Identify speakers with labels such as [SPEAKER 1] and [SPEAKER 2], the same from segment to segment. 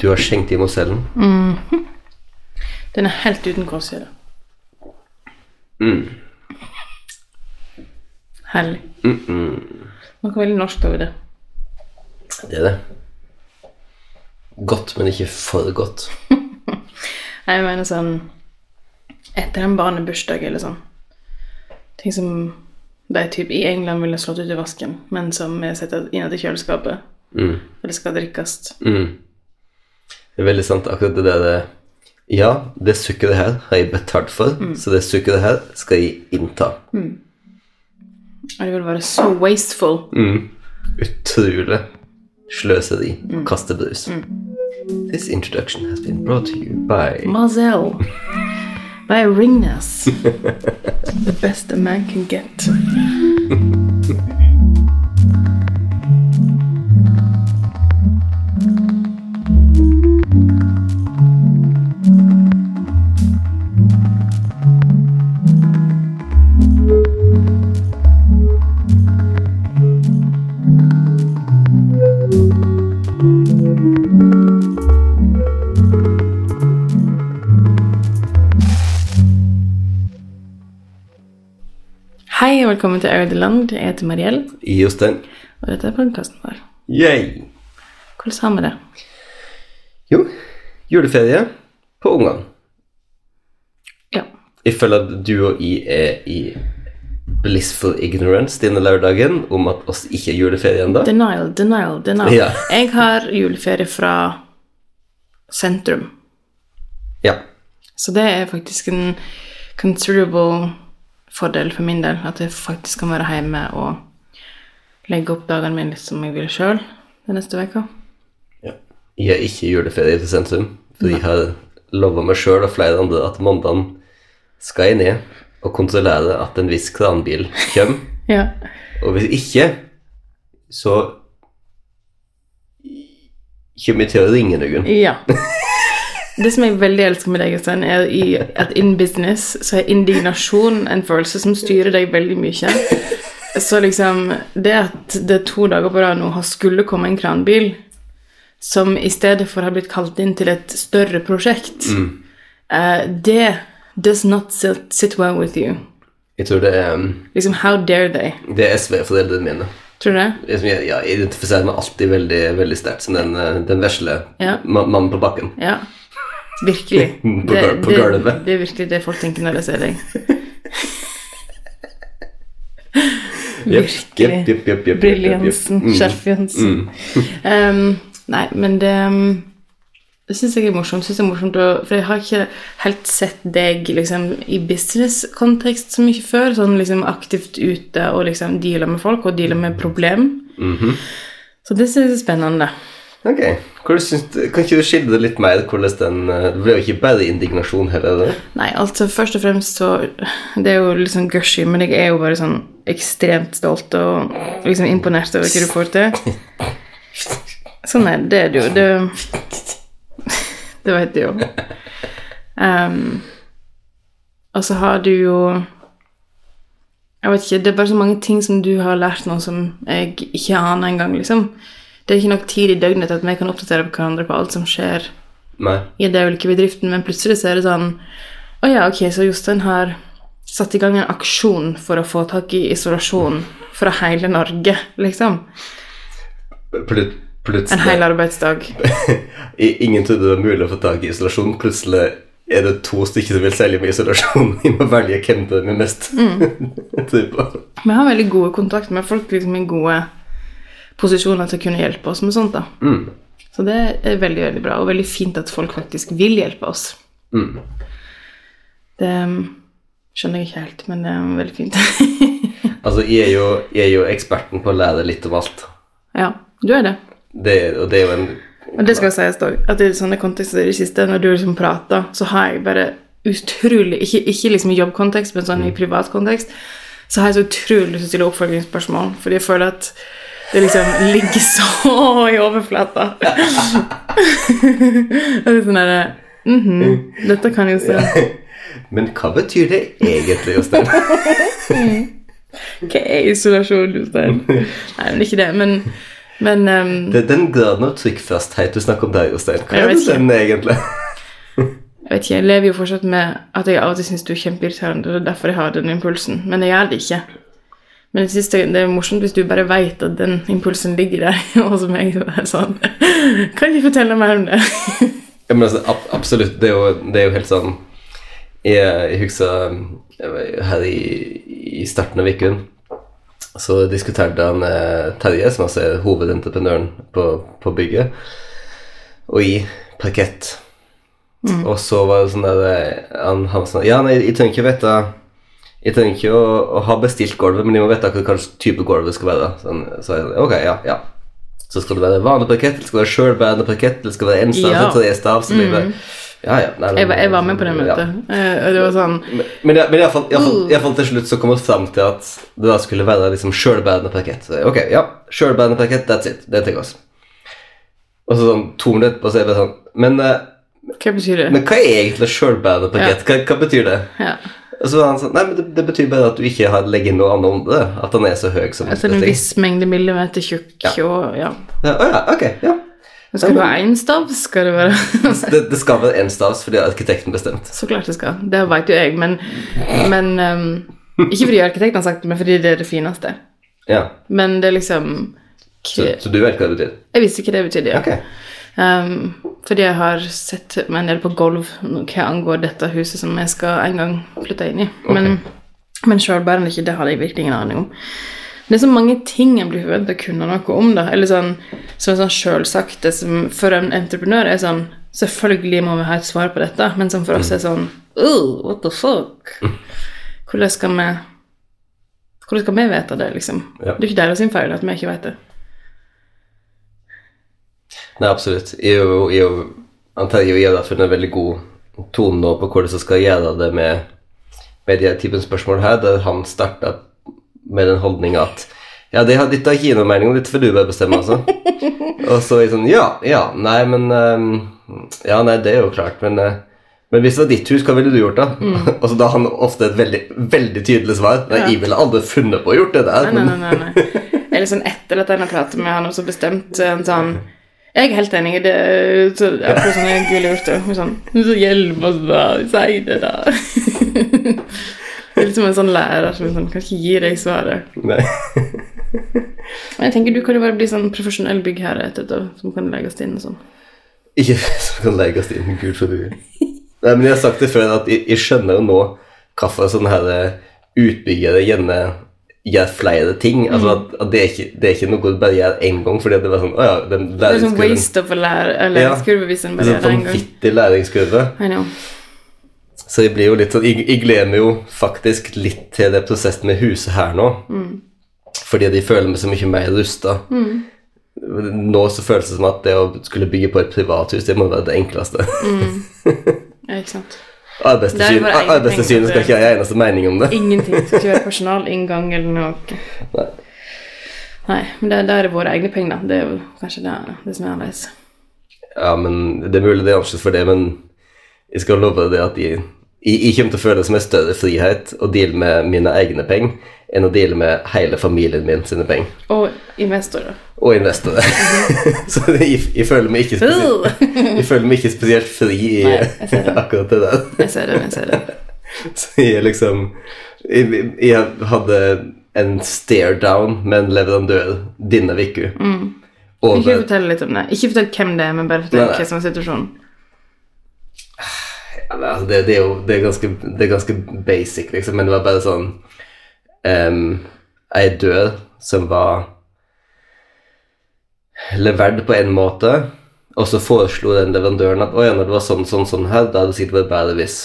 [SPEAKER 1] Du har skjenkt i Mosellen.
[SPEAKER 2] Den er helt uten korsyre.
[SPEAKER 1] Mm.
[SPEAKER 2] Herlig. Mm -mm. Noe veldig norsk over det.
[SPEAKER 1] Det er det. Godt, men ikke for godt.
[SPEAKER 2] Jeg mener sånn Etter en barnebursdag eller sånn Ting som de typ i England ville slått ut i vasken, men som vi setter inn i kjøleskapet. For det skal drikkes.
[SPEAKER 1] Det er veldig sant, akkurat det der Ja, det sukkeret her har jeg betalt for, så det sukkeret her skal jeg innta.
[SPEAKER 2] Og det vil være så wasteful.
[SPEAKER 1] Utrolig sløseri og kastebrus. This introduction has been brought to you by
[SPEAKER 2] Mazel. By Ringnes. The best a man can get. Hei og velkommen til Audeland. Jeg heter Mariell,
[SPEAKER 1] Jostein.
[SPEAKER 2] og dette er podkasten vår.
[SPEAKER 1] Yay!
[SPEAKER 2] Hvordan har vi det?
[SPEAKER 1] Jo, juleferie på ungene.
[SPEAKER 2] Ja.
[SPEAKER 1] Jeg føler at du og jeg er i blissful ignorance denne lørdagen om at oss ikke er juleferie ennå.
[SPEAKER 2] Denial, denial, denial.
[SPEAKER 1] Ja.
[SPEAKER 2] Jeg har juleferie fra sentrum.
[SPEAKER 1] Ja.
[SPEAKER 2] Så det er faktisk en considerable fordel for min del. At jeg faktisk kan være hjemme og legge opp dagene mine litt som jeg vil sjøl den neste uka.
[SPEAKER 1] ja. Jeg har ikke juleferie til sentrum, for jeg har lova meg sjøl og flere andre at mandagen skal jeg ned og kontrollere at en viss kranbil kommer.
[SPEAKER 2] Ja.
[SPEAKER 1] Og hvis ikke, så kommer jeg til å ringe noen.
[SPEAKER 2] ja. Det som jeg veldig elsker med deg, Øystein, er i, at in business så er indignasjon en følelse som styrer deg veldig mye. Så liksom Det at det to dager på rad nå har skulle komme en kranbil som i stedet for har blitt kalt inn til et større prosjekt, eh, det does not sit, sit well with you.
[SPEAKER 1] Jeg tror det er, um,
[SPEAKER 2] Liksom, how dare they?
[SPEAKER 1] det er SV-foreldrene mine.
[SPEAKER 2] Tror du det?
[SPEAKER 1] Jeg, jeg, jeg identifiserer meg alltid veldig, veldig sterkt som den, eh, den vesle
[SPEAKER 2] Ja.
[SPEAKER 1] mannen på bakken.
[SPEAKER 2] Ja. Virkelig. Det,
[SPEAKER 1] på
[SPEAKER 2] det,
[SPEAKER 1] gulvet.
[SPEAKER 2] det er virkelig det folk tenker når de ser deg. Virkelig.
[SPEAKER 1] Yep, yep, yep,
[SPEAKER 2] Briljansen.
[SPEAKER 1] jepp, Mm.
[SPEAKER 2] Mm. Um, nei, men det um, Det syns jeg er morsomt. Synes jeg er morsomt å, for jeg har ikke helt sett deg liksom, i business-kontekst så mye før. Sånn liksom aktivt ute og liksom deale med folk og deale med problem. Så det synes jeg er spennende.
[SPEAKER 1] Ok, du, Kan ikke du skildre litt mer hvordan den eh, Det ble jo ikke bare indignasjon heller? det?
[SPEAKER 2] Nei, altså først og fremst så Det er jo litt sånn gushy, men jeg er jo bare sånn ekstremt stolt og liksom imponert over hva du får til. Sånn er det. Det er det jo. Det, det vet du jo. Um, og så har du jo Jeg vet ikke, det er bare så mange ting som du har lært nå som jeg ikke aner engang, liksom. Det er ikke nok tid i døgnet til at vi kan oppdatere på hverandre på alt som skjer
[SPEAKER 1] Nei.
[SPEAKER 2] i det ulike bedriften, men plutselig så er det sånn Å ja, ok, så Jostein har satt i gang en aksjon for å få tak i isolasjon fra hele Norge, liksom.
[SPEAKER 1] Plut, plutselig
[SPEAKER 2] En hel arbeidsdag.
[SPEAKER 1] Ingen trodde det var mulig å få tak i isolasjon. Plutselig er det to stykker som vil selge med isolasjon. Vi må velge hvem det er mest
[SPEAKER 2] Mm. Vi har veldig gode kontakter med folk liksom i gode posisjoner til å kunne hjelpe oss med sånt. da. Så det er veldig veldig bra, og veldig fint at folk faktisk vil hjelpe oss. Det um, skjønner jeg ikke helt, men det er veldig fint.
[SPEAKER 1] Altså, jeg er, jo, jeg er jo eksperten på å lære litt om alt.
[SPEAKER 2] ja, du er det.
[SPEAKER 1] Det, og det er jo en
[SPEAKER 2] Og det skal sies da, at i sånne kontekster i det siste, når du liksom prater, så har jeg bare utrolig Ikke, ikke liksom i jobbkontekst, men sånn i privat kontekst, så har jeg så utrolig lyst til å stille oppfølgingsspørsmål, fordi jeg føler at det liksom ligger så i overflata. Og det er sånn derre mhm, Dette kan jo se
[SPEAKER 1] Men hva betyr det egentlig, Jostein?
[SPEAKER 2] Hva er isolasjon, Jostein? Nei, men ikke det. Men Men um...
[SPEAKER 1] Det er den graden av trykkfasthet du snakker om der, Jostein. Hva er det den egentlig?
[SPEAKER 2] jeg vet ikke, jeg lever jo fortsatt med at jeg av og til syns du er kjempeirriterende, det er derfor jeg har den impulsen. Men jeg gjør det ikke. Men jeg synes det, det er morsomt hvis du bare vet at den impulsen ligger der og som det er sånn, Kan ikke fortelle mer om det?
[SPEAKER 1] Ja, men altså, ab absolutt. Det er, jo, det er jo helt sånn Jeg, jeg husker her i, i starten av uken så diskuterte han eh, Terje, som altså er hovedentreprenøren på, på bygget, og i parkett. Og så var det sånn der eh, Han, han sånn Ja, nei, jeg trenger ikke vite Jeg trenger ikke å, å ha bestilt gulvet, men jeg må vite hva slags type gulv det skal være. Sånn, så jeg ok, ja, ja. Så skal det være vanlig parkett, eller skal det være sjølbærende parkett, eller skal det være én stav
[SPEAKER 2] Ja.
[SPEAKER 1] tre stav? Så blir det Ja, ja. Nei,
[SPEAKER 2] Jeg var, jeg var med på det møtet, Ja. og det var sånn
[SPEAKER 1] Men, men, men iallfall, iallfall til slutt så kom vi fram til at det da skulle være liksom sjølbærende parkett. Så, ok, ja, sjølbærende parkett, that's it. Det tar oss. Og så sånn to minutter etterpå så er det sånn Men, eh,
[SPEAKER 2] Hva betyr det?
[SPEAKER 1] men hva er egentlig sjølbærende parkett? Hva, hva betyr det?
[SPEAKER 2] Ja.
[SPEAKER 1] Og så var han sånn Nei, men det, det betyr bare at du ikke har legget inn noe annet om det. At han er så høy som
[SPEAKER 2] Altså en viss mengde millimeter tjukk,
[SPEAKER 1] Ja.
[SPEAKER 2] og ja.
[SPEAKER 1] Ja, Å ja, ok. Ja.
[SPEAKER 2] Men Skal det være én stav? Skal det være
[SPEAKER 1] Det, det skal være én stav, fordi arkitekten bestemt.
[SPEAKER 2] Så klart det skal. Det vet jo jeg, men, men um, Ikke fordi arkitekten har sagt det, men fordi det er det fineste.
[SPEAKER 1] Ja.
[SPEAKER 2] Men det er liksom
[SPEAKER 1] Så, så du vet hva det betyr?
[SPEAKER 2] Jeg visste ikke det betydde, ja.
[SPEAKER 1] Ok.
[SPEAKER 2] Ehm, fordi jeg har sett meg en del på gulv hva angår dette huset som jeg skal en gang flytte inn i. Men, men sjølbærende ikke, det hadde jeg virkelig ingen aning om. Det er så mange ting jeg blir forventa å kunne noe om. da, eller sånn, er sånn som for en entreprenør er sånn Selvfølgelig må vi ha et svar på dette, men som for oss er sånn oh, What the fuck? Hvordan skal vi hvordan skal vi vite det, liksom?
[SPEAKER 1] Ja.
[SPEAKER 2] Det er ikke deres sin feil at vi ikke vet det.
[SPEAKER 1] Nei, absolutt. Jeg er jo, jeg er jo antar jeg har funnet en veldig god tone nå på hvordan jeg skal gjøre det med, med de typen spørsmål her, der han starta med den holdninga at ja, det har, ikke mening, og dette får du bare bestemme, altså. og så er jeg sånn Ja, ja, nei, men um, Ja, nei, det er jo klart, men uh, men hvis det var ditt hus, hva ville du gjort da? og så da har han ofte et veldig, veldig tydelig svar. Nei, jeg ville aldri funnet på å gjort det der.
[SPEAKER 2] Nei, nei, nei, nei, nei. Eller sånn etter at jeg har pratet med han og så bestemt en sånn Jeg er helt enig i det. Så, ja, på sånn jeg ville gjort det. Sånn, så hjelp oss, da. Si det, da. Det er litt som en sånn lærer som sånn, kan ikke gi deg svaret.
[SPEAKER 1] Nei.
[SPEAKER 2] Men jeg tenker du kan jo bare bli sånn profesjonell byggherre etterpå, som kan legges inn og sånn.
[SPEAKER 1] Ikke som kan legges inn, gud forby. Nei, men jeg har sagt det før, at jeg, jeg skjønner jo nå hvorfor sånne her eh, utbyggere gjerne gjør flere ting. Altså at, at det, er ikke, det er ikke noe du bare gjør én gang, fordi det var sånn Å ja, den
[SPEAKER 2] Det er sånn waste of a
[SPEAKER 1] Ja.
[SPEAKER 2] læringskurve hvis en bare gjør
[SPEAKER 1] sånn
[SPEAKER 2] det en gang.
[SPEAKER 1] vanvittig læringskurve.
[SPEAKER 2] I know.
[SPEAKER 1] Så jeg blir jo litt sånn Jeg, jeg gleder meg jo faktisk litt til det prosessen med huset her nå. Fordi de føler meg så mye mer rusta. Nå så føles det som at det å skulle bygge på et privathus, det må være det enkleste.
[SPEAKER 2] Ja, ikke sant. Det
[SPEAKER 1] Arbeidstilsyn- Arbeidstilsynet skal ikke ha en eneste mening om det.
[SPEAKER 2] Ingenting. Skal ikke være personalinngang eller noe.
[SPEAKER 1] Nei.
[SPEAKER 2] Nei, men det, det er våre egne penger, da. Det er jo kanskje det, det som er annerledes.
[SPEAKER 1] Ja, men det er mulig det er annerledes for det, men jeg skal love det at jeg, jeg, jeg kommer til å føle det som en større frihet å deale med mine egne penger enn å deale med hele familien min sine penger.
[SPEAKER 2] Og investorer.
[SPEAKER 1] Og investorer. Så jeg, jeg, føler meg ikke spesielt, jeg føler meg ikke spesielt fri i
[SPEAKER 2] Nei,
[SPEAKER 1] akkurat det der.
[SPEAKER 2] Jeg ser det, jeg ser det.
[SPEAKER 1] Så jeg liksom Jeg, jeg hadde en stare down med en leverandør denne uka.
[SPEAKER 2] Mm. Ikke fortell litt om det. Ikke fortell hvem det er, men bare fortell hva som er situasjonen.
[SPEAKER 1] Altså, det, det er jo det er ganske, det er ganske basic, liksom, men det var bare sånn um, Ei dør som var levert på en måte, og så foreslo den leverandøren at å ja, når det var sånn, sånn, sånn her, da hadde det sikkert vært bedre hvis,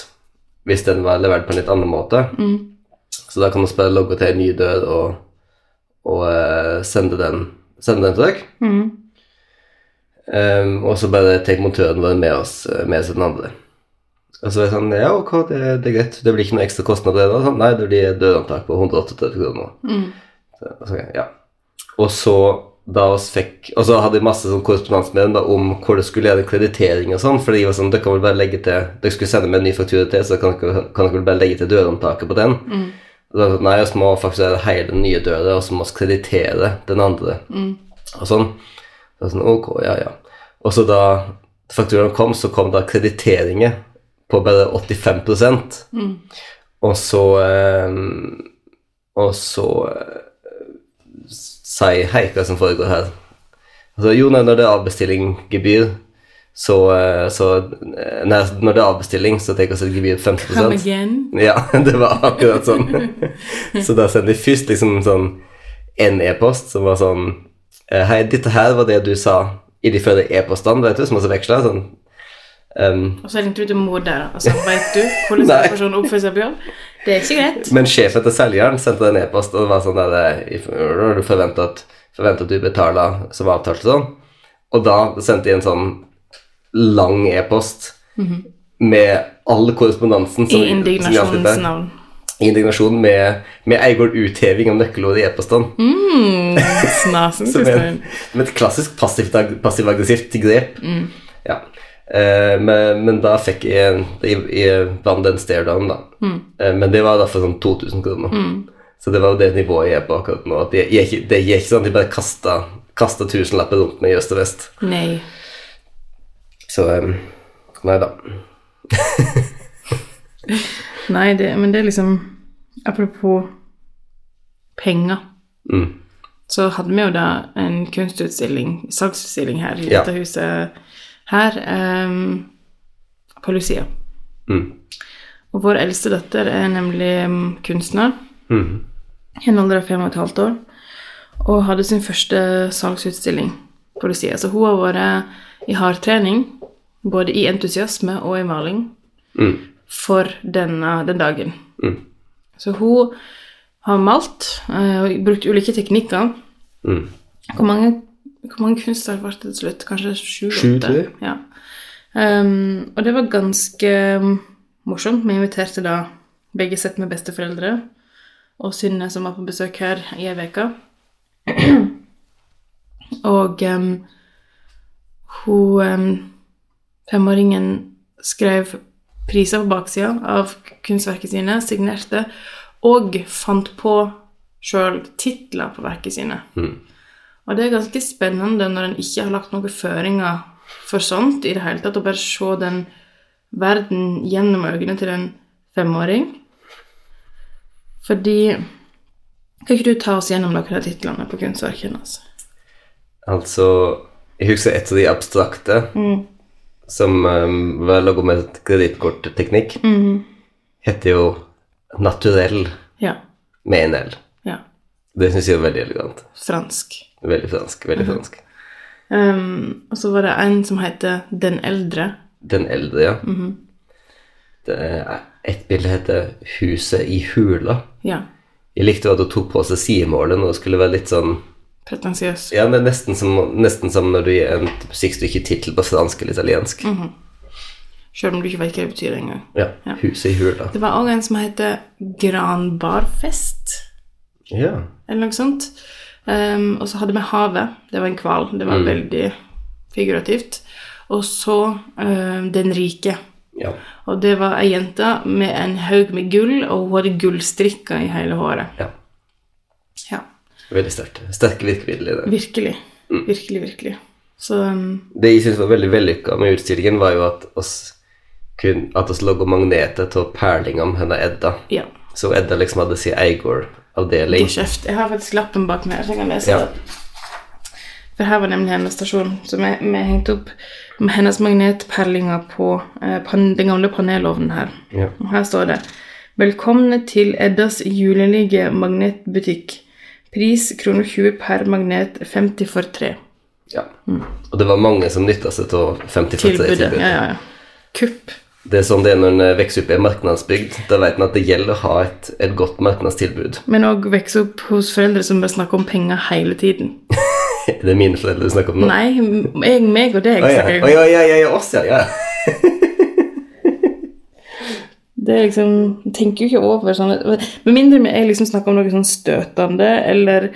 [SPEAKER 1] hvis den var levert på en litt annen måte. Så da kan vi bare logge til en ny dør og, og uh, sende, den, sende den til dere. Um, og så bare tar montøren vår med oss eh, med seg den andre. Og så er jeg sånn Ja, ok, det, det er greit. Det blir ikke noe ekstra kostnader. da? sånn, Nei, det blir dødantak på 138 kroner. Så, okay, ja. Og så da oss fikk Og så hadde jeg masse sånn korrespondanse med dem da, om hvor det skulle gjøre kreditering og sånn. For de var sånn Dere kan vel bare legge til Dere skulle sende meg en ny faktura til, så kan dere, kan dere vel bare legge til dørhåndtaket på den. Og da, jeg, nei, vi må faktisk gjøre hele den nye døra, og så må vi kreditere den andre. og sånn. Så sånn, ok, ja, ja. Og så da fakturaen kom, så kom da kreditteringer på bare 85 Og så eh, Og så eh, sier Hei, hva som foregår her? Altså, jo, når det er avbestillinggebyr, så, eh, så eh, nei, Når det er avbestilling, så tenker vi et gebyr på 50
[SPEAKER 2] Come again.
[SPEAKER 1] ja, det var akkurat sånn. så da sendte de først liksom sånn en e-post som var sånn Hei, dette her var det du sa i de førre e-postene, vet du, som også veksla. Sånn. Um,
[SPEAKER 2] Og så ringte du til mor der, altså. Vet du hvordan en person oppfører seg på? Det er ikke greit.
[SPEAKER 1] men sjefen til selgeren sendte en e-post og det var sånn der eh, Du forventa at, at du betaler som avtalt og sånn. Og da sendte de en sånn lang e-post med all korrespondansen som,
[SPEAKER 2] I indignasjonens navn.
[SPEAKER 1] indignasjon med, med Eigård utheving av nøkkelordet i e-posten.
[SPEAKER 2] Mm,
[SPEAKER 1] Som, en, som et klassisk passivt- passiv grep. grep. Ja. Eh, men, men da fikk jeg, jeg, jeg vant den stare-down, da. Eh, men det var da for sånn 2000 kroner. Så det var jo det nivået jeg er på akkurat nå. At jeg, jeg, det ikke sånn at de bare kasta, kasta tusenlapper rundt meg i øst og vest.
[SPEAKER 2] Nei.
[SPEAKER 1] Så um, Nei da.
[SPEAKER 2] Nei, det, men det er liksom Apropos penger,
[SPEAKER 1] Mm.
[SPEAKER 2] så hadde vi jo da en kunstutstilling, salgsutstilling her i
[SPEAKER 1] Ja.
[SPEAKER 2] huset her ehm, på Lucia.
[SPEAKER 1] Mm.
[SPEAKER 2] Og vår eldste datter er nemlig mm, kunstner.
[SPEAKER 1] Mm.
[SPEAKER 2] i en alder av fem og et halvt år, og hadde sin første salgsutstilling på Lucia. Så hun har vært i hardtrening, både i entusiasme og i maling,
[SPEAKER 1] Mm.
[SPEAKER 2] for denne, den dagen.
[SPEAKER 1] Mm.
[SPEAKER 2] Så hun har malt eh, og brukt ulike teknikker.
[SPEAKER 1] Mm.
[SPEAKER 2] Hvor mange, hvor mange kunstverk ble det til slutt? Kanskje
[SPEAKER 1] Sju,
[SPEAKER 2] sju-åtte? Ja. Um, og det var ganske um, morsomt. Vi inviterte da begge sett med besteforeldre og Synne, som var på besøk her i ei uke. og um, hun um, femåringen skrev priser på baksida av kunstverket sine, signerte, og fant på sjøl titler på verket sine.
[SPEAKER 1] Mm.
[SPEAKER 2] Og det er ganske spennende når en ikke har lagt noen føringer for sånt i det hele tatt, å bare se den verden gjennom øynene til en femåring. Fordi Kan ikke du ta oss gjennom noen av titlene på kunstverkene? Altså?
[SPEAKER 1] Altså Jeg husker et av de abstrakte som um, var laget med kredittkortteknikk. Heter jo Naturell
[SPEAKER 2] Ja.
[SPEAKER 1] med en L.
[SPEAKER 2] Ja.
[SPEAKER 1] Det syns jeg er veldig elegant.
[SPEAKER 2] Fransk.
[SPEAKER 1] Veldig fransk. veldig fransk.
[SPEAKER 2] Um, og så var det en som heter Den eldre.
[SPEAKER 1] Den eldre, ja. det er, et bilde heter 'Huset i hula'.
[SPEAKER 2] Ja.
[SPEAKER 1] Jeg likte at hun tok på seg sidemålet når det skulle være litt sånn
[SPEAKER 2] Pretensiøs.
[SPEAKER 1] Ja, er nesten som, nesten som når du gir en musikkstykke-tittel på fransk eller italiensk.
[SPEAKER 2] Selv om du ikke vet hva det betyr engang.
[SPEAKER 1] Ja. 'Huset i hula'.
[SPEAKER 2] Det var òg en som heter Granbarfest.
[SPEAKER 1] Ja.
[SPEAKER 2] eller noe sånt. Ehm, og så hadde vi havet. Det var en hval. Det var veldig figurativt. Og så um, Den rike.
[SPEAKER 1] ja.
[SPEAKER 2] Og det var ei jente med en haug med gull, og hun hadde gullstrikker i hele håret.
[SPEAKER 1] ja.
[SPEAKER 2] Ja,
[SPEAKER 1] Veldig sterkt. Sterke virkemidler i det.
[SPEAKER 2] virkelig. Virkelig, virkelig. Så um,
[SPEAKER 1] Det jeg syns var veldig vellykka med utstillingen, var jo at oss kun, at oss laga magneter til perlinga om henne Edda.
[SPEAKER 2] ja.
[SPEAKER 1] Så Edda liksom hadde sin Eigor-avdeling.
[SPEAKER 2] Kjeft. Jeg har faktisk lappen bak meg så jeg kan lese
[SPEAKER 1] Ja.
[SPEAKER 2] det. For her var nemlig hennes stasjon, som vi vi hengte opp med hennes magnetperlinger på eh, pan, den gamle panelovnen her.
[SPEAKER 1] Ja.
[SPEAKER 2] Og her står det Velkomne til Eddas julelige magnetbutikk. Pris kroner 20 per magnet, 50 for tre.
[SPEAKER 1] ja. Og det var mange som nytta seg av 50
[SPEAKER 2] Tilbudet.
[SPEAKER 1] tilbud.
[SPEAKER 2] Ja, ja, ja. Kupp.
[SPEAKER 1] Det er sånn det er når en vokser opp i en marknadsbygd. Da vet en at det gjelder å ha et, et godt marknadstilbud.
[SPEAKER 2] Men òg vokse opp hos foreldre som bare snakker om penger hele tiden.
[SPEAKER 1] Det er mine foreldre du snakker om nå?
[SPEAKER 2] Nei, jeg, meg og deg.
[SPEAKER 1] Å ja. Å, ja, ja, ja, oss, ja. ja.
[SPEAKER 2] Det er liksom tenker jo ikke over sånn Med mindre jeg liksom snakker om noe sånn støtende, eller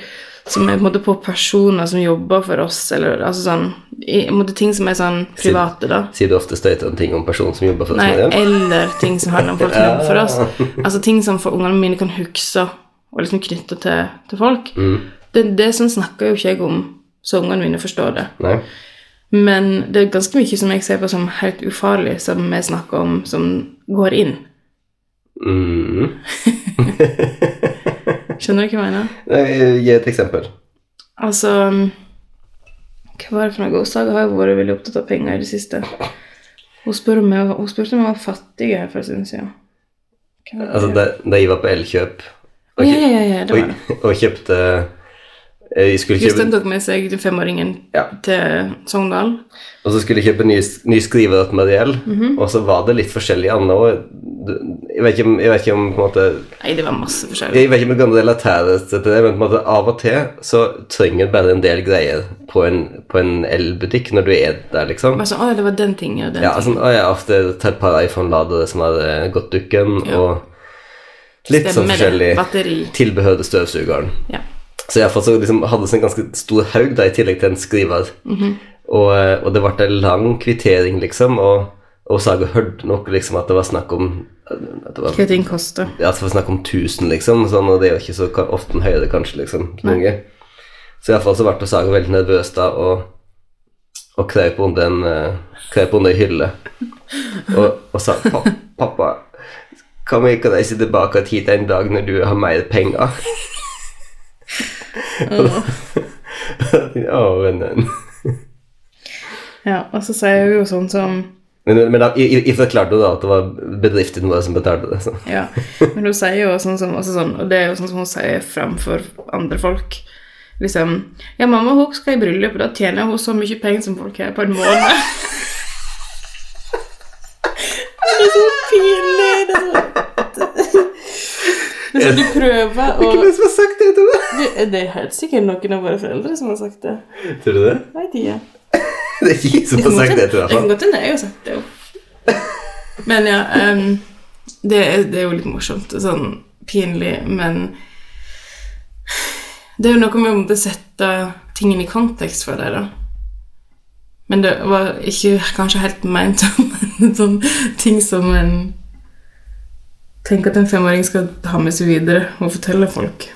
[SPEAKER 2] som er på en måte på personer som jobber for oss, eller altså sånn i, måte Ting som er sånn private, da.
[SPEAKER 1] Sier du ofte støytende ting om personen som jobber for oss?
[SPEAKER 2] Nei, eller ting som handler om folk som jobber for oss. Altså ting som for ungene mine kan huske og liksom knytte til, til folk.
[SPEAKER 1] Mm.
[SPEAKER 2] Det, det sånn snakker jo ikke jeg om så ungene mine forstår det.
[SPEAKER 1] Nei.
[SPEAKER 2] Men det er ganske mye som jeg ser på som helt ufarlig, som vi snakker om, som går inn.
[SPEAKER 1] Mm.
[SPEAKER 2] Skjønner du hva jeg mener?
[SPEAKER 1] Gi et eksempel.
[SPEAKER 2] Altså Hva var det for noe? Saga har jo vært veldig opptatt av penger i det siste. Hun, spør om jeg, hun spurte om jeg var fattig her for en stund siden.
[SPEAKER 1] Altså, da, jeg var på Elkjøp
[SPEAKER 2] og, ja, ja, ja,
[SPEAKER 1] og, og kjøpte Jeg skulle kjøpe...
[SPEAKER 2] Jostein tok med seg femåringen
[SPEAKER 1] Ja.
[SPEAKER 2] til Sogndal.
[SPEAKER 1] Og så skulle jeg kjøpe ny, ny skriverettmateriell,
[SPEAKER 2] mm -hmm.
[SPEAKER 1] og så var det litt forskjellig annet òg. Jeg vet ikke om, jeg vet ikke om på en måte
[SPEAKER 2] Nei, det var masse forskjellig.
[SPEAKER 1] Jeg vet ikke om jeg kan relatere det til det, men på en måte av og til så trenger du bare en del greier på en, på en elbutikk når du er der, liksom.
[SPEAKER 2] Sånn, å, det var den tingen og den
[SPEAKER 1] Ja,
[SPEAKER 2] tingen.
[SPEAKER 1] sånn, å, jeg har ofte et par iPhone-ladere som har eh, gått dukken, og litt sånn
[SPEAKER 2] Stemmer det.
[SPEAKER 1] forskjellig
[SPEAKER 2] Batteri.
[SPEAKER 1] tilbehør til støvsugeren.
[SPEAKER 2] Ja.
[SPEAKER 1] Så iallfall så liksom hadde vi en ganske stor haug da, i tillegg til en skriver. og, -hmm. og det ble en lang kvittering, liksom, og, og Saga hørte nok liksom at det var snakk om det var,
[SPEAKER 2] Hva ting koster.
[SPEAKER 1] ja, at det var snakk om 1000, liksom, sånn, og det er jo ikke så ofte høyere, kanskje, liksom, som unge. Så iallfall så ble Saga veldig nervøs da, og, og krøp under en eh, krøp under ei hylle og, og sa "Pa- 'Pappa, kan vi ikke reise tilbake hit en dag når du har mer penger?' Å, vennen.
[SPEAKER 2] Ja, og så sier hun jo sånn som
[SPEAKER 1] Men, men da, jeg, jeg forklarte jo da at det var bedriften vår som betalte det. Så.
[SPEAKER 2] Ja, men hun sier jo sånn som altså sånn, Og det er jo sånn som hun sier framfor andre folk. Liksom Ja, mamma hun skal i bryllup, og da tjener hun så mye penger som folk har på en måned. det er så pinlig. Det er så Sånn du prøver å
[SPEAKER 1] Hvem som har sagt det til deg?
[SPEAKER 2] det, det er helt sikkert noen av våre foreldre som har sagt det.
[SPEAKER 1] Tror du det?
[SPEAKER 2] Vet ikke.
[SPEAKER 1] Det er ikke jeg som har sagt det, tror jeg.
[SPEAKER 2] Det kan godt hende jeg har sagt det jo. Men ja, um, det, er, det er jo litt morsomt. Sånn pinlig, men Det er jo noe med å sette tingene i kontekst for deg, da. Men det var ikke kanskje helt ment som en sånn ting som en Tenk at en femåring skal ha med seg videre og fortelle folk.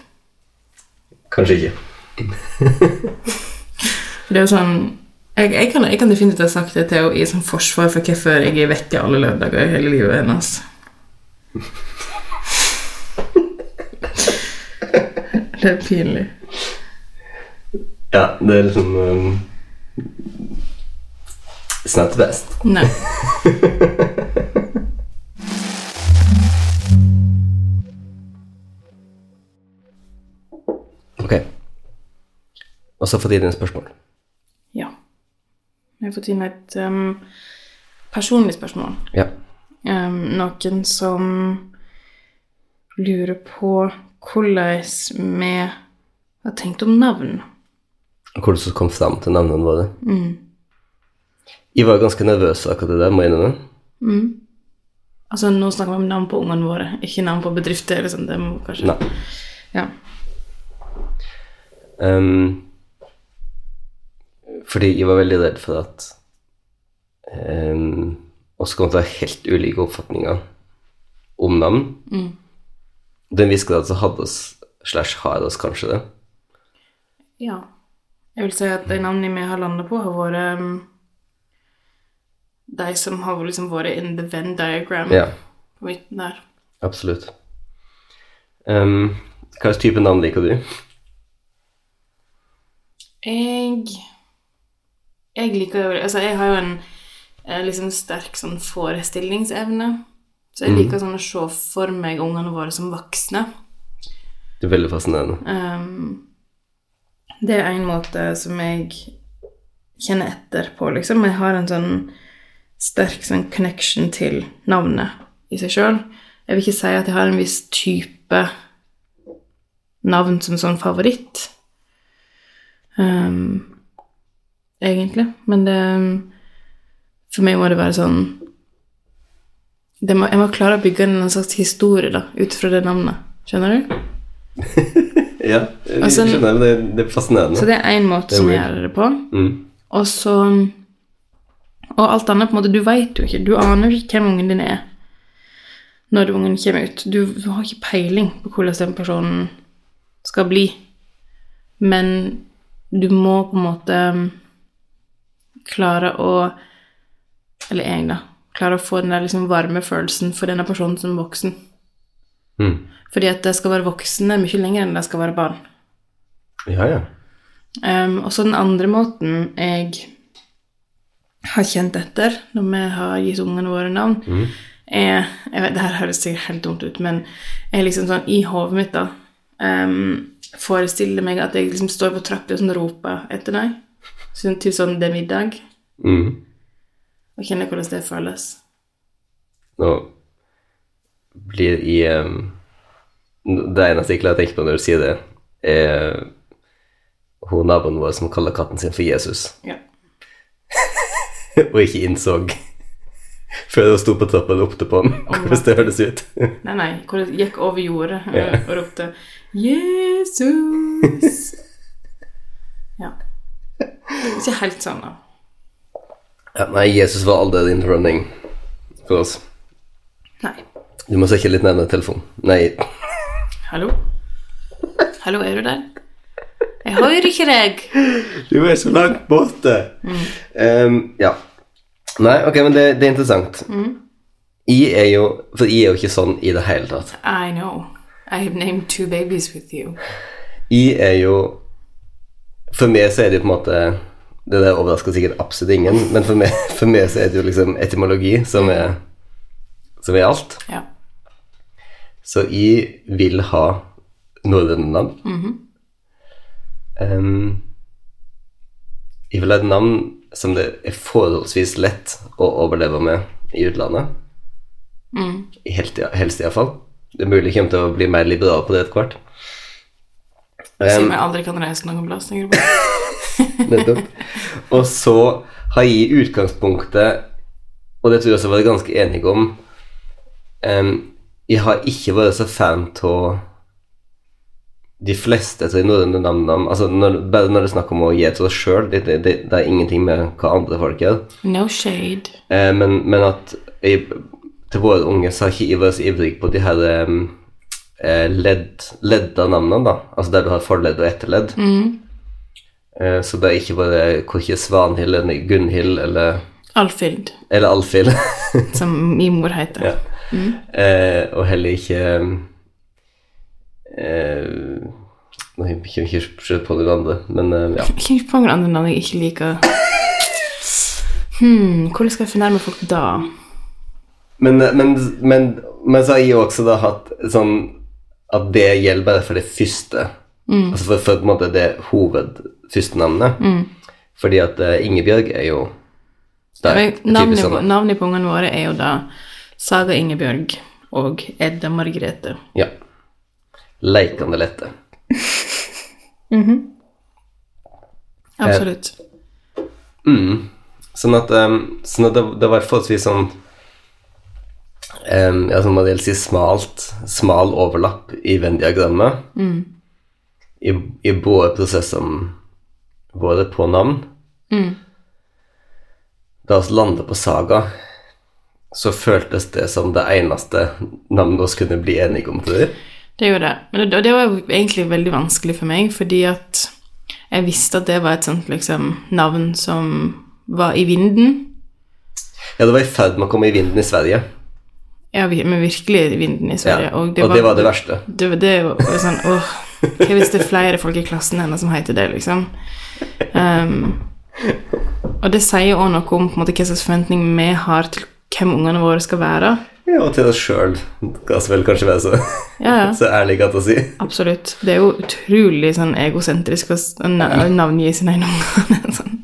[SPEAKER 1] Kanskje ikke.
[SPEAKER 2] Det er jo sånn jeg, jeg, kan, jeg kan definitivt ha sagt det til henne i sånn forsvar for hvorfor jeg er vekke alle lørdager i hele livet hennes. Det er pinlig.
[SPEAKER 1] Ja, det er liksom um, It's not the best.
[SPEAKER 2] Nei.
[SPEAKER 1] Ok. Og så fått inn dine spørsmål.
[SPEAKER 2] Ja. Jeg har fått inn et um, personlig spørsmål.
[SPEAKER 1] Ja.
[SPEAKER 2] Um, noen som lurer på hvordan vi har tenkt om navn.
[SPEAKER 1] Hvordan du kom fram til navnene våre. Jeg var ganske nervøs akkurat det der, må jeg innrømme.
[SPEAKER 2] Altså, nå snakker vi om navn på ungene våre, ikke navn på bedrifter. sånn, det må kanskje...
[SPEAKER 1] Nei.
[SPEAKER 2] Ja.
[SPEAKER 1] Um, fordi jeg var veldig redd for at um, oss kom til å ha helt ulike oppfatninger om navn. Til en viss grad så hadde oss, slash har oss kanskje det.
[SPEAKER 2] Ja. Jeg vil si at de navnene vi har landet på, har vært um, de som har liksom vært in the Venn diagram
[SPEAKER 1] Ja,
[SPEAKER 2] på midten der.
[SPEAKER 1] absolutt. Um, hva slags type navn liker du?
[SPEAKER 2] Jeg Jeg liker jo Altså, jeg har jo en eh, liksom sterk sånn forestillingsevne. Så jeg liker sånn å se for meg ungene våre som voksne.
[SPEAKER 1] Det er veldig fascinerende.
[SPEAKER 2] Um, det er en måte som jeg kjenner etter på, liksom. Jeg har en sånn sterk sånn connection til navnet i seg sjøl. Jeg vil ikke si at jeg har en viss type navn som sånn favoritt. Um, egentlig. Men det For meg må det være sånn det må, Jeg må klare å bygge en slags historie da, ut fra det navnet. Skjønner du?
[SPEAKER 1] Ja, jeg
[SPEAKER 2] Altså,
[SPEAKER 1] skjønner, men det, det er fascinerende.
[SPEAKER 2] Så det er én måte
[SPEAKER 1] er
[SPEAKER 2] som jeg gjør det på.
[SPEAKER 1] Mm.
[SPEAKER 2] Og så Og alt annet, på en måte, du veit jo ikke. Du aner ikke hvem ungen din er når ungen kommer ut. Du, du har ikke peiling på hvordan den personen skal bli. Men du må på en måte um, klare å Eller jeg, da. Klare å få den der liksom varme følelsen for denne personen som voksen.
[SPEAKER 1] Mm.
[SPEAKER 2] Fordi at de skal være voksne mye lenger enn de skal være barn.
[SPEAKER 1] Ja, ja.
[SPEAKER 2] Um, og så den andre måten jeg har kjent etter når vi har gitt ungene våre navn, er jeg vet, Det her høres sikkert helt dumt ut, men er liksom sånn i hodet mitt da um, forestiller meg at jeg liksom står på trappa og sånn roper etter deg. Sånn, til sånn det er middag.
[SPEAKER 1] Mm.
[SPEAKER 2] Og kjenner hvordan det føles.
[SPEAKER 1] Nå blir i um, Det eneste jeg klarer å tenke på når du sier det, er hun naboen vår som kaller katten sin for Jesus,
[SPEAKER 2] Ja.
[SPEAKER 1] og ikke innså før jeg sto på toppen og ropte på den, hvordan det høres ut.
[SPEAKER 2] Nei, nei. Hvordan gikk over jordet yeah. og ropte 'Jesus'. Ja. Ikke helt sånn, da.
[SPEAKER 1] Ja, nei, Jesus var allerede in running for oss.
[SPEAKER 2] Nei.
[SPEAKER 1] Du må søke litt nærmere telefonen. Nei,
[SPEAKER 2] Hallo? Hallo, er du der? Jeg hører ikke deg.
[SPEAKER 1] du er så langt borte. Um, ja. Nei, ok, men det, det er interessant. Jeg er jo For jeg er jo ikke sånn i det hele tatt.
[SPEAKER 2] I know. I have named two babies with you.
[SPEAKER 1] Jeg er jo For meg så er det jo på en måte Det der overrasker sikkert absolutt ingen, men for meg, for meg så er det jo liksom etymologi som er, som er alt.
[SPEAKER 2] Ja.
[SPEAKER 1] Så jeg vil ha norrøne navn. Em, jeg vil ha et navn som det er forholdsvis lett å overleve med i utlandet. I Helt, helst iallfall. Det er mulig jeg kommer til å bli mer liberal på det etter hvert.
[SPEAKER 2] Siden jeg aldri kan reise noen plass. tenker jeg.
[SPEAKER 1] Nettopp. Og så har jeg i utgangspunktet, og det tror jeg også var ganske enig om um, Jeg har ikke vært så fan av de fleste navnene altså når, Bare når det er snakk om å gi til oss sjøl, det, det, det, er ingenting med hva andre folk gjør.
[SPEAKER 2] No shade.
[SPEAKER 1] Eh, men, men at jeg, til våre unge så har ikke jeg vært så ivrig på de her eh, ledd, ledda navnene, da. Altså der du har forledd og etterledd. Eh, så det er ikke bare korkje Svanhild eller Gunhild eller,
[SPEAKER 2] Alfhild,
[SPEAKER 1] eller Alfhild.
[SPEAKER 2] som min mor heter.
[SPEAKER 1] ja. eh, og heller ikke eh, jeg ikke andre, men eh, ja.
[SPEAKER 2] Andre navn jeg ikke liker. Hmm, hvordan skal jeg fornærme folk da?
[SPEAKER 1] Men, men, men, men så har jeg jo også da hatt sånn at det gjelder bare for det første. Altså for, for på en måte det hoved Mm. Fordi at eh, Ingebjørg er jo der. er
[SPEAKER 2] Men Navnet
[SPEAKER 1] sånn.
[SPEAKER 2] navnet på ungene våre er jo da Saga Ingebjørg og Edda Margrethe.
[SPEAKER 1] Ja. Leikende lette.
[SPEAKER 2] Absolutt.
[SPEAKER 1] Mm. Sånn at, um, sånn at det, det var forholdsvis sånn um, Ja, som man vil si smalt, smal overlapp i Venn-diagrammet. I, I både prosessene våre på navn. Da vi landet på Saga, så føltes det som det eneste navnet vi kunne bli enige om før.
[SPEAKER 2] Det gjorde det. Men det, det var egentlig veldig vanskelig for meg, fordi at jeg visste at det var et sånt liksom navn som var i vinden.
[SPEAKER 1] Ja, det var i ferd med å komme i vinden i Sverige.
[SPEAKER 2] Ja, men virkelig i vinden i
[SPEAKER 1] Ja.
[SPEAKER 2] Sverige.
[SPEAKER 1] Og det var det verste.
[SPEAKER 2] Det, var- det var sånn Åh, hva hvis det er flere folk i klassen hennes som heter det, liksom? Um, og det sier òg noe om på en måte, hva slags forventning vi har til hvem ungene våre skal være.
[SPEAKER 1] Ja, og til deg sjøl skal vel kanskje være så,
[SPEAKER 2] Ja, ja.
[SPEAKER 1] så ærlig godt å si.
[SPEAKER 2] Absolutt. Det er jo utrolig sånn egosentrisk å navngi sine egne unger. sånn.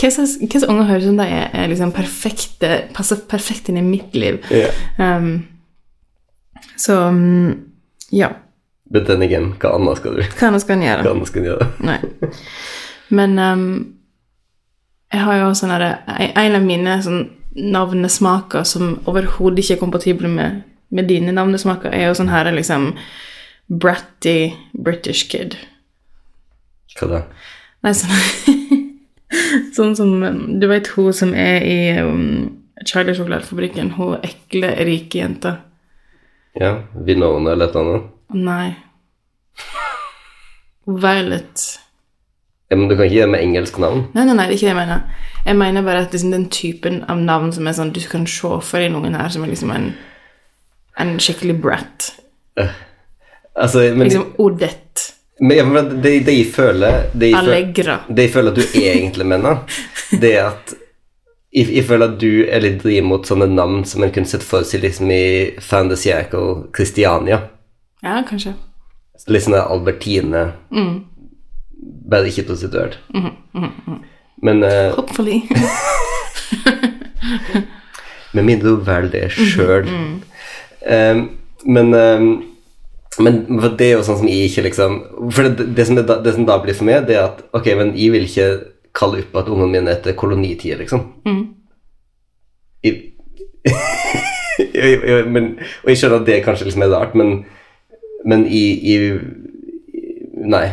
[SPEAKER 2] Slags unger høres ut som de er, er liksom perfekte, passer perfekt inn i mitt liv?
[SPEAKER 1] Ja.
[SPEAKER 2] Um, så mm, ja.
[SPEAKER 1] Men then again, hva annet skal du
[SPEAKER 2] Hva annet skal en gjøre?
[SPEAKER 1] Hva annet skal du gjøre?
[SPEAKER 2] Nei. Men um, jeg har jo sånn derre En en av mine sånn navnesmaker som overhodet ikke er kompatible med, med dine navnesmaker, er jo sånn her liksom bratty British kid.
[SPEAKER 1] Hva da?
[SPEAKER 2] Nei, sånn Sånn som um, Du vet hun som er i um, Charlie-sjokoladefabrikken? Hun ekle, rike jenta.
[SPEAKER 1] Ja, Vinona eller et annet?
[SPEAKER 2] Nei. Violet
[SPEAKER 1] Ja, men du kan ikke gi dem med engelsk navn.
[SPEAKER 2] Nei, nei, nei, det er ikke det jeg mener. Jeg mener bare at liksom, den typen av navn som er sånn Du kan se for deg noen her som er liksom en, en skikkelig brat.
[SPEAKER 1] Altså, men,
[SPEAKER 2] Liksom Odette.
[SPEAKER 1] men ja, men det, det jeg føler det jeg føler,
[SPEAKER 2] Allegra.
[SPEAKER 1] det jeg føler at du egentlig mener, det er at jeg, jeg føler at du er litt driv mot sånne navn som en kunne sett for seg liksom i Fantasy og Christiania.
[SPEAKER 2] Ja, kanskje.
[SPEAKER 1] Litt sånn der Bare ikke prostituert. Men uh,
[SPEAKER 2] Hopefully.
[SPEAKER 1] med mindre hun velger det sjøl. men um, men det er jo sånn som jeg ikke liksom For det, det, som, det, da- det som da blir for meg, det er at ok, men jeg vil ikke kalle opp at ungene mine etter kolonitida, liksom. Jeg, jeg, jeg, men, og jeg skjønner at det kanskje liksom er rart, men men i, i Nei.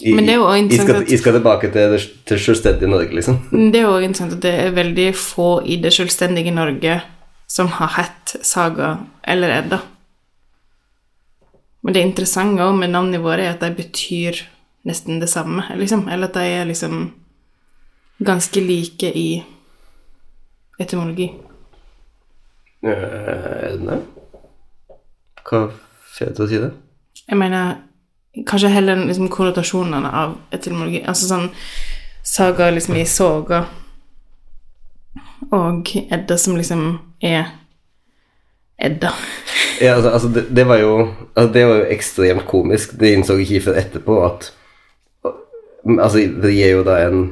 [SPEAKER 1] I,
[SPEAKER 2] Men det er jo interessant
[SPEAKER 1] jeg skal tilbake til, det- til selvstendige Norge, liksom.
[SPEAKER 2] Det er jo interessant at det er veldig få i det selvstendige Norge som har hett Saga eller Edda. Men det interessante òg med navnene våre er at de betyr nesten det samme, liksom. Eller at de er liksom ganske like i etymologi.
[SPEAKER 1] Eh, Er det det? Hva får jeg til å si det?
[SPEAKER 2] Jeg mener kanskje heller liksom konnotasjonene av etymologi. Altså sånn Saga liksom i soga, og Edda som liksom er Edda.
[SPEAKER 1] Ja, altså, altså det, det var jo altså, Det var jo ekstremt komisk. Det innså jeg ikke før etterpå at Altså, det gir jo da en,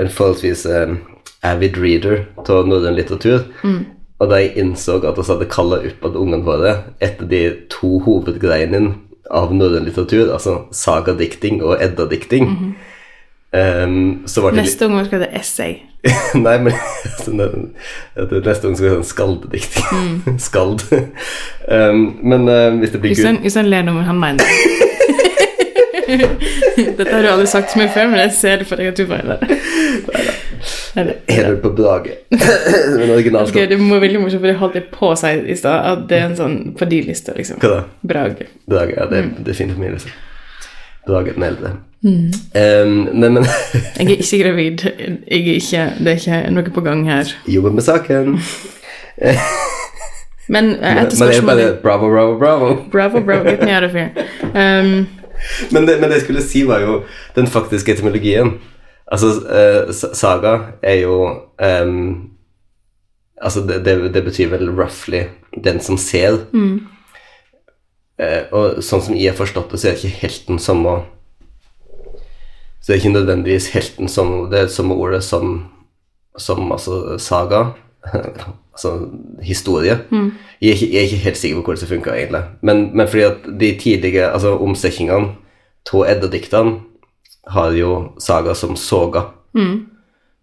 [SPEAKER 1] en forholdsvis um, avid reader av norrøn litteratur. Og da jeg innså at vi hadde kalla opp at ungene våre etter de to hovedgreiene av norrøn litteratur, altså sagadikting og eddadikting, var det litt
[SPEAKER 2] Neste gang skal det essay.
[SPEAKER 1] Nei, men det, det, neste gang skal ha skalddikting. Mm. Skald. Um, men uh, hvis det blir Gud
[SPEAKER 2] Jostein ler nå, men han mener det. Dette har du aldri sagt til meg før, men jeg ser det for deg at du mener det.
[SPEAKER 1] Er du på Brage?
[SPEAKER 2] okay, det må veldig morsomt, for det holdt jeg på å si i stad, at det er en sånn på de lista, liksom.
[SPEAKER 1] Hva da?
[SPEAKER 2] Brage.
[SPEAKER 1] Brage, ja, det,
[SPEAKER 2] Mm.
[SPEAKER 1] det er fint for meg, liksom. Brage den eldre. Um, nei, men
[SPEAKER 2] Jeg er ikke gravid. Jeg er ikke, det er ikke noe på gang her.
[SPEAKER 1] jobber med saken.
[SPEAKER 2] Men etter spørsmålet
[SPEAKER 1] men det er bare bravo, bravo, bravo.
[SPEAKER 2] Bravo, bravo, get me out of here. Um,
[SPEAKER 1] Men det, men det jeg skulle si, var jo den faktiske etymologien. Altså, uh, saga er jo um, Altså, det, det, det betyr vel roughly 'den som ser'. Eh, og sånn som jeg har forstått det, så er det ikke helt som må Så det er ikke nødvendigvis helt som Det samme ordet som, som altså saga. altså historie. Jeg, er ikke, jeg er ikke helt sikker på hvordan det funka, egentlig. Men, men fordi at de tidlige altså omsetningene av eddadiktene har jo saga som soga.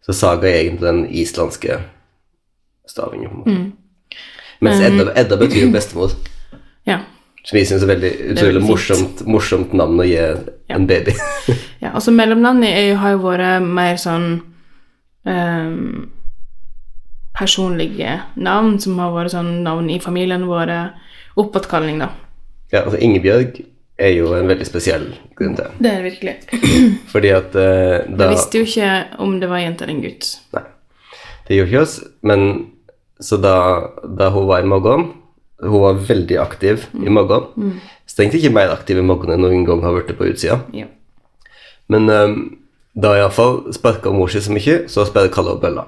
[SPEAKER 1] Så saga er egentlig den islandske stavingen, på en måte. Mens Edda, Edda betyr jo bestemor.
[SPEAKER 2] ja.
[SPEAKER 1] Som vi syns er veldig utrolig morsomt, morsomt navn å gi en baby.
[SPEAKER 2] ja. Altså, mellomnavnet er har jo vært mer sånn um, personlige navn, som har vært sånn navn i familien våre. Oppåtkalling, da.
[SPEAKER 1] ja, altså Ingebjørg er jo en veldig spesiell grunn til det.
[SPEAKER 2] Er det virkelig.
[SPEAKER 1] Fordi at uh, da
[SPEAKER 2] Jeg visste jo ikke om det var en jente eller en gutt.
[SPEAKER 1] Nei, det gjorde ikke oss, men så da, da hun var i Moggon Hun var veldig aktiv i Moggon. Strengt ikke mer aktiv i Moggon enn noen gang har vært på utsida.
[SPEAKER 2] Ja.
[SPEAKER 1] Men um, da iallfall sparka mor si så mye, så spiller Kalle og Bølla.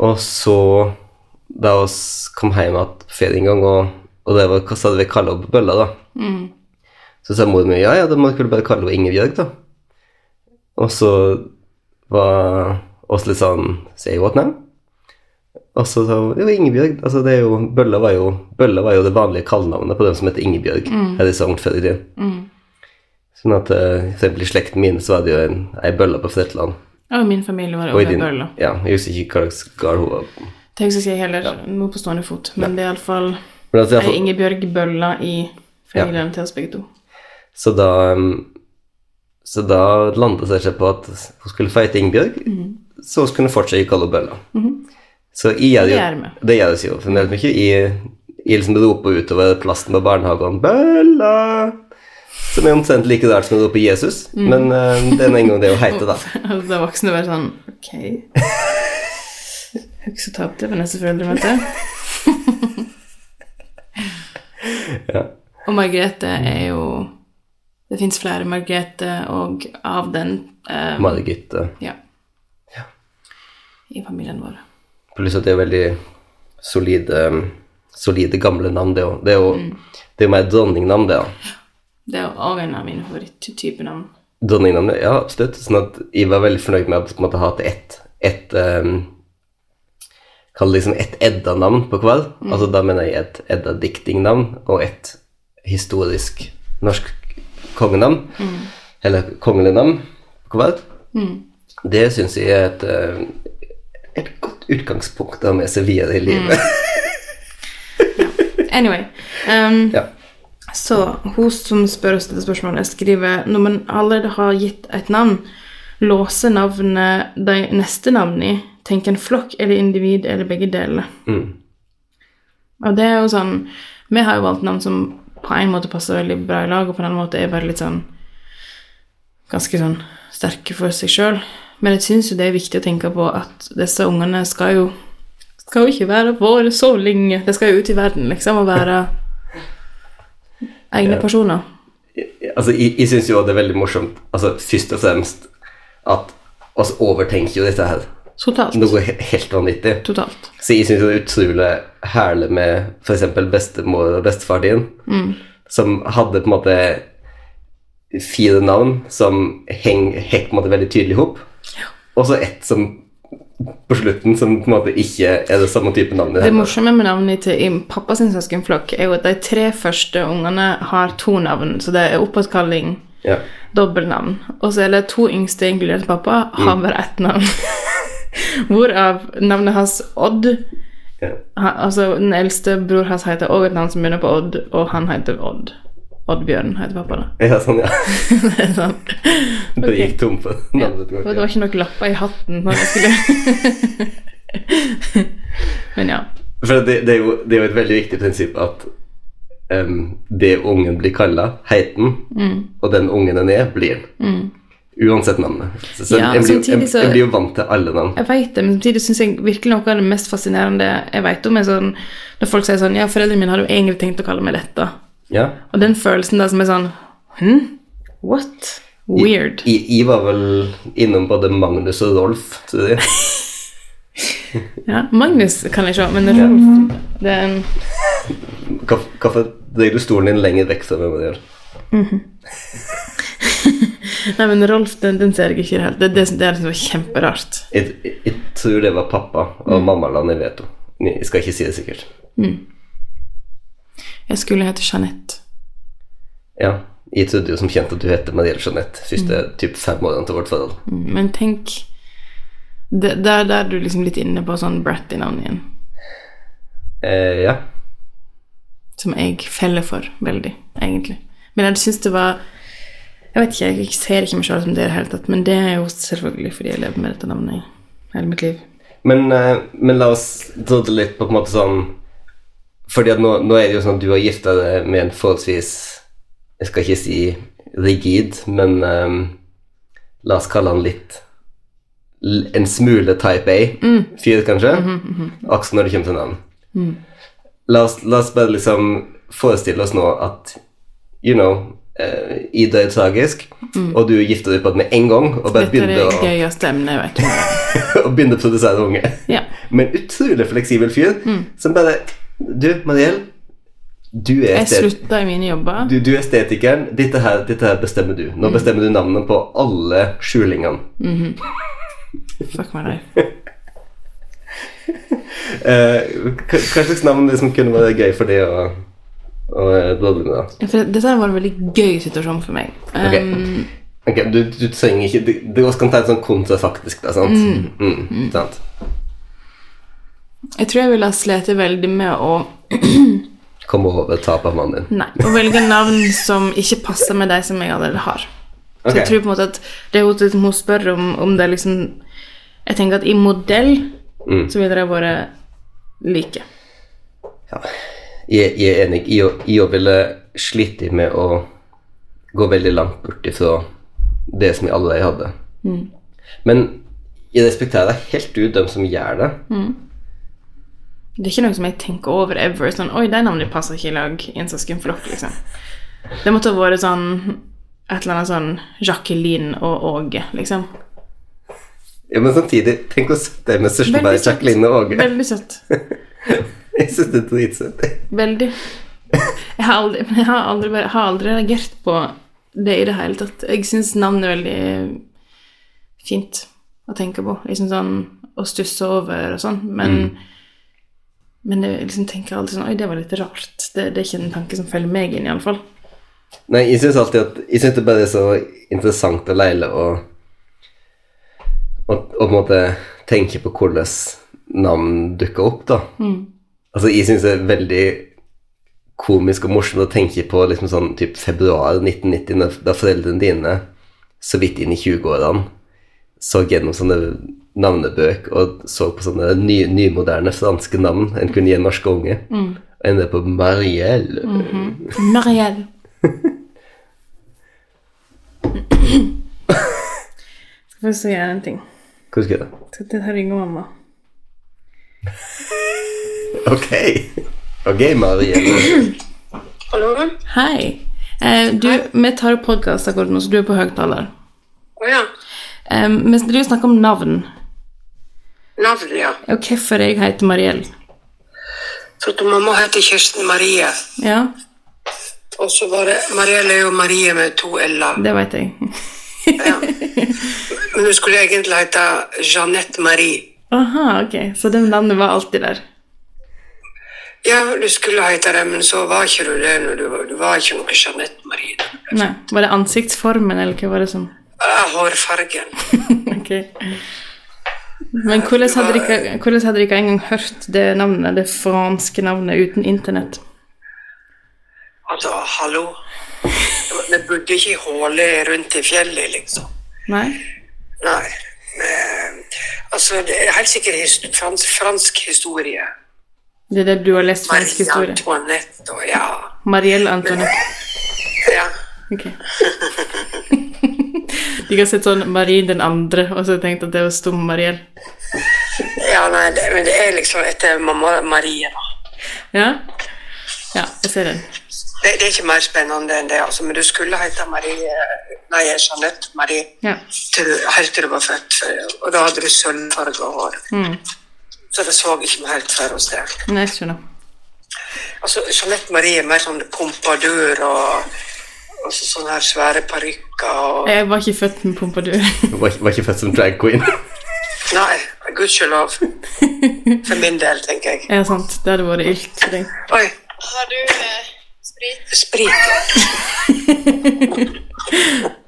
[SPEAKER 1] Og så, da vi kom hjem igjen ferie en gang, og, og det var, hva sa vi kalte henne på Bølla, da, så sa mor min ja, ja, da må du bare kalle henne Ingebjørg, da. Og så var oss litt sånn Say what now? Og så sa hun jo, Ingebjørg. altså det er jo, Bølla var jo, Bølla var jo det vanlige kallenavnet på dem som heter Ingebjørg her i Sogn før i tiden. Sånn at f.eks. for eksempel i slekten min så var det jo en, ei bølle på Fretland.
[SPEAKER 2] Og min familie var også
[SPEAKER 1] din,
[SPEAKER 2] bølla.
[SPEAKER 1] ja, jeg husker ikke hva slags gard hun var.
[SPEAKER 2] Det husker jeg heller nå på stående fot, men det er iallfall
[SPEAKER 1] Men altså, jeg,
[SPEAKER 2] Ingebjørg Bølla i familien til oss begge to.
[SPEAKER 1] Så da um, Så da landet det seg på at hun skulle feite Ingebjørg, så hun kunne fortsatt kalle henne Bølla. Så jeg
[SPEAKER 2] Det
[SPEAKER 1] jo. Det gjøres jo fremdeles mye. Jeg, jeg liksom roper utover plassen på barnehagen 'Bølla!' Som er omtrent like rart som å rope Jesus, men uh, det er nå en gang det å heite, da.
[SPEAKER 2] Altså, da voksne bare sånn Ok. Jeg har ikke så tapt det ved neste foreldremøte.
[SPEAKER 1] Ja.
[SPEAKER 2] Og Margrethe er jo Det fins flere Margrethe, og av den eh,
[SPEAKER 1] Margit. Ja.
[SPEAKER 2] Ja. I familien vår.
[SPEAKER 1] Pluss at det er veldig solide, solide gamle navn, det òg. Det er jo det er mer dronningnavn, det. Ja.
[SPEAKER 2] Det er òg en av mine favoritttyper navn.
[SPEAKER 1] Dronningnavnet, ja, absolutt. Sånn at jeg var veldig fornøyd med at jeg måtte ha hatt ett et, um, Kall det liksom ett Edda-navn på hver. Altså da mener jeg et Edda-diktingnavn og et historisk norsk kongenavn. Eller kongelig navn på hver. Det syns jeg er et, eh, et godt utgangspunkt å ha med seg videre i livet.
[SPEAKER 2] Anyway. Um,
[SPEAKER 1] Ja.
[SPEAKER 2] Så hun som spør oss dette spørsmålet, skriver når man allerede har gitt et navn, låser navnet de neste navnene i, tenker en flokk eller individ eller begge deler.
[SPEAKER 1] Mm.
[SPEAKER 2] Og det er jo sånn Vi har jo valgt navn som på en måte passer veldig bra i lag, og på en annen måte er bare litt sånn Ganske sånn sterke for seg sjøl. Men jeg syns jo det er viktig å tenke på at disse ungene skal jo skal jo ikke være våre så lenge. De skal jo ut i verden, liksom, og være egne personer.
[SPEAKER 1] Altså, jeg, jeg syns jo det er veldig morsomt, altså først og fremst at oss overtenker jo dette her.
[SPEAKER 2] Totalt.
[SPEAKER 1] Noe helt vanvittig.
[SPEAKER 2] Totalt.
[SPEAKER 1] Så jeg syns det er utrolig herlig med f.eks. bestemor og bestefar din, som hadde på en måte fire navn som heng, hekk på en måte veldig tydelig ihop, og så ett som på slutten som på en måte ikke er det samme type navn.
[SPEAKER 2] Det,
[SPEAKER 1] Det
[SPEAKER 2] morsomme med navnet til i pappas søskenflokk er jo at de tre første ungene har to navn, så det er oppåtkalling,
[SPEAKER 1] Ja.
[SPEAKER 2] dobbeltnavn. Og så er det to yngste, inkludert pappa, har bare ett navn. Hvorav navnet hans Odd
[SPEAKER 1] Ja.
[SPEAKER 2] han, Altså, den eldste bror hans heter også et navn som begynner på Odd, og han heter Odd. Oddbjørn heter pappa, da.
[SPEAKER 1] ja, sånn, ja.
[SPEAKER 2] Det er sånn.
[SPEAKER 1] Det gikk tom for
[SPEAKER 2] Ja.
[SPEAKER 1] navnet.
[SPEAKER 2] Og det var ikke nok lapper i hatten når jeg skulle Men ja.
[SPEAKER 1] For det, det, er jo, det er jo et veldig viktig prinsipp at um, det ungen blir kalla, heiten, mm. og den ungen den er, blir den. Uansett navnet. Så, så
[SPEAKER 2] Ja,
[SPEAKER 1] jeg, blir, jeg,
[SPEAKER 2] samtidig
[SPEAKER 1] blir jo vant til alle navn.
[SPEAKER 2] Jeg vet det, men samtidig syns jeg virkelig noe av det mest fascinerende jeg vet om, er sånn når folk sier sånn Ja, foreldrene mine hadde jo egentlig tenkt å kalle meg dette.
[SPEAKER 1] Ja.
[SPEAKER 2] Og den følelsen der som er sånn Hm? What? Weird.
[SPEAKER 1] I, I, I var vel innom både Magnus og Rolf, tror jeg.
[SPEAKER 2] Ja, Magnus kan jeg se, men Rolf Det er en
[SPEAKER 1] Hvorfor dreier du stolen din lenger vekk fra meg? Mariel?
[SPEAKER 2] Nei, men Rolf, den, den ser jeg ikke helt. det Det, det, er liksom kjemperart.
[SPEAKER 1] Jeg, jeg, tror det var pappa og mamma la ned veto. Jeg skal ikke si det sikkert.
[SPEAKER 2] Jeg skulle hete Jeanette.
[SPEAKER 1] Ja, jeg trodde jo som kjent at du heter Marielle Jeanette første typ fem årene til vårt forhold.
[SPEAKER 2] Mm, Men tenk Der der er du liksom litt inne på sånn Bratty-navnet igjen.
[SPEAKER 1] Eh, ja.
[SPEAKER 2] Som jeg feller for veldig, egentlig. Men jeg syns det var Jeg vet ikke, jeg ser ikke meg sjøl som det i det hele tatt, men det er jo selvfølgelig fordi jeg lever med dette navnet i hele mitt liv.
[SPEAKER 1] Men, eh, men la oss dra det litt på en måte sånn Fordi at nå, nå er det jo sånn at du har gifta deg med en forholdsvis Jeg skal ikke si rigid, men um, la oss kalle han litt En smule type A-fyr, kanskje. Også når det kommer til navn. La, oss, la oss bare liksom forestille oss nå at You know eh, Ida er tragisk, og du gifter deg på det med en gang og bare
[SPEAKER 2] er det
[SPEAKER 1] begynner å, og begynner å produsere unge.
[SPEAKER 2] Ja.
[SPEAKER 1] Men utrolig fleksibel fyr som bare Du, Mariell, du er,
[SPEAKER 2] Jeg slutta i mine jobber.
[SPEAKER 1] du, du er estetikeren. Dette her, dette her bestemmer du. Nå bestemmer du navnene på alle skjulingene.
[SPEAKER 2] Fuck meg deg.
[SPEAKER 1] uh, hva, hva slags navn liksom kunne være gøy for deg å, å eh, da?
[SPEAKER 2] For dette var en veldig gøy situasjon for meg.
[SPEAKER 1] Ok.
[SPEAKER 2] Um,
[SPEAKER 1] Ok, du, du trenger ikke Du, du også kan ta en sånn kontrafaktisk, da, sant? Mm. sant?
[SPEAKER 2] jeg tror jeg ville ha slitt veldig med å
[SPEAKER 1] Komme over tap av mannen din.
[SPEAKER 2] Nei, å velge navn som ikke passer med de som jeg allerede har. Så jeg tror på en måte at det hun, hun spør om, om det liksom Jeg tenker at i modell
[SPEAKER 1] Mm.
[SPEAKER 2] så ville de vært like.
[SPEAKER 1] Ja, jeg, jeg er enig. Jeg, jeg ville slitt med å gå veldig langt bort ifra det som vi allerede hadde. Men jeg respekterer helt ut dem som gjør det.
[SPEAKER 2] Det er ikke noe som jeg tenker over ever. Sånn, Oi, de navnene passer ikke i lag i en søskenflokk, liksom. Det måtte ha vært sånn et eller annet sånn Jacqueline og Åge, liksom.
[SPEAKER 1] Ja, Men samtidig, tenk å sette deg med søskenbarnet. Jacqueline og Åge.
[SPEAKER 2] Veldig søtt.
[SPEAKER 1] Jeg syns det er dritsøtt.
[SPEAKER 2] Veldig. Jeg har aldri, jeg har aldri, bare- har aldri reagert på det i det hele tatt. Jeg syns navnet er veldig fint å tenke på. Liksom sånn å stusse over og sånn. Men, men jeg liksom tenker alltid sånn Oi, det var litt rart. Det, det er ikke en tanke som følger meg inn, iallfall.
[SPEAKER 1] Nei, jeg syns alltid at Jeg syns det bare er så interessant og leilig å å, å på en måte tenke på hvordan navn dukka opp, da. Altså, jeg syns det er veldig komisk og morsomt å tenke på liksom sånn typ februar 1990, da, foreldrene dine så vidt inn i 20-årene så gjennom sånne navnebøk og så på sånne ny, nymoderne franske navn en kunne gi en norsk unge. Og ender på Marielle.
[SPEAKER 2] Marielle. Skal få si en ting.
[SPEAKER 1] Hva skal gjøre?
[SPEAKER 2] Skal til å ringe mamma.
[SPEAKER 1] Ok. Ok, Marie.
[SPEAKER 3] Hallo?
[SPEAKER 2] Hei. Eh, du, vi tar opp podkast akkurat nå, så du er på høyttaler.
[SPEAKER 3] Å ja.
[SPEAKER 2] Eh, vi driver og snakker om navn,
[SPEAKER 3] Navn, ja.
[SPEAKER 2] og hvorfor jeg heter Mariell.
[SPEAKER 3] For at mamma heter Kirsten Marie.
[SPEAKER 2] Ja,
[SPEAKER 3] Og så var det Marielle er jo Marie med to l-er.
[SPEAKER 2] det vet jeg.
[SPEAKER 3] Ja. Men hun skulle egentlig hete Jeanette Marie.
[SPEAKER 2] Aha, ok. Så det navnet var alltid der.
[SPEAKER 3] Ja, du skulle hete det, men så var ikke du det. Når du, var- du var ikke noe Jeanette Marie.
[SPEAKER 2] Nei, Var det ansiktsformen, eller hva var det som
[SPEAKER 3] Ah, Hårfargen.
[SPEAKER 2] Ok. Men hvordan hadde, dere, hvordan hadde dere engang hørt det navnet, det franske navnet, uten internett?
[SPEAKER 3] Altså, hallo. Vi bodde ikke i hullet rundt i fjellet, liksom.
[SPEAKER 2] Nei?
[SPEAKER 3] Nei. Altså, det er helt sikkert his frans, fransk historie.
[SPEAKER 2] Det er det du har lest fransk
[SPEAKER 3] Marie
[SPEAKER 2] historie?
[SPEAKER 3] Antoinette og ja.
[SPEAKER 2] Marielle Antoinette.
[SPEAKER 3] ja.
[SPEAKER 2] Ok. De har sett sånn Marie den andre, og så tenkt at det var stum Mariell.
[SPEAKER 3] Ja, nei, det, men det er liksom etter mamma Marie, da.
[SPEAKER 2] Ja? Ja, jeg ser den.
[SPEAKER 3] Det, det er ikke mer spennende enn det, altså. Men du skulle hete Marie Nei, Jeanette Marie
[SPEAKER 2] Ja.
[SPEAKER 3] til helt til du var født. Og da hadde du sølvfarga hår. Så det så ikke vi helt for oss det.
[SPEAKER 2] Nei, jeg skjønner.
[SPEAKER 3] Altså, Jeanette Marie er mer sånn pompadur og, og så, sånne her svære parykker og
[SPEAKER 2] Jeg var ikke født med pompadur.
[SPEAKER 1] Var, var ikke født som drag queen.
[SPEAKER 3] Nei, gudskjelov. For min del, tenker jeg.
[SPEAKER 2] Ja, sant. Det hadde vært ilt for deg.
[SPEAKER 3] Oi,
[SPEAKER 4] Har du eh, sprit?
[SPEAKER 3] sprit.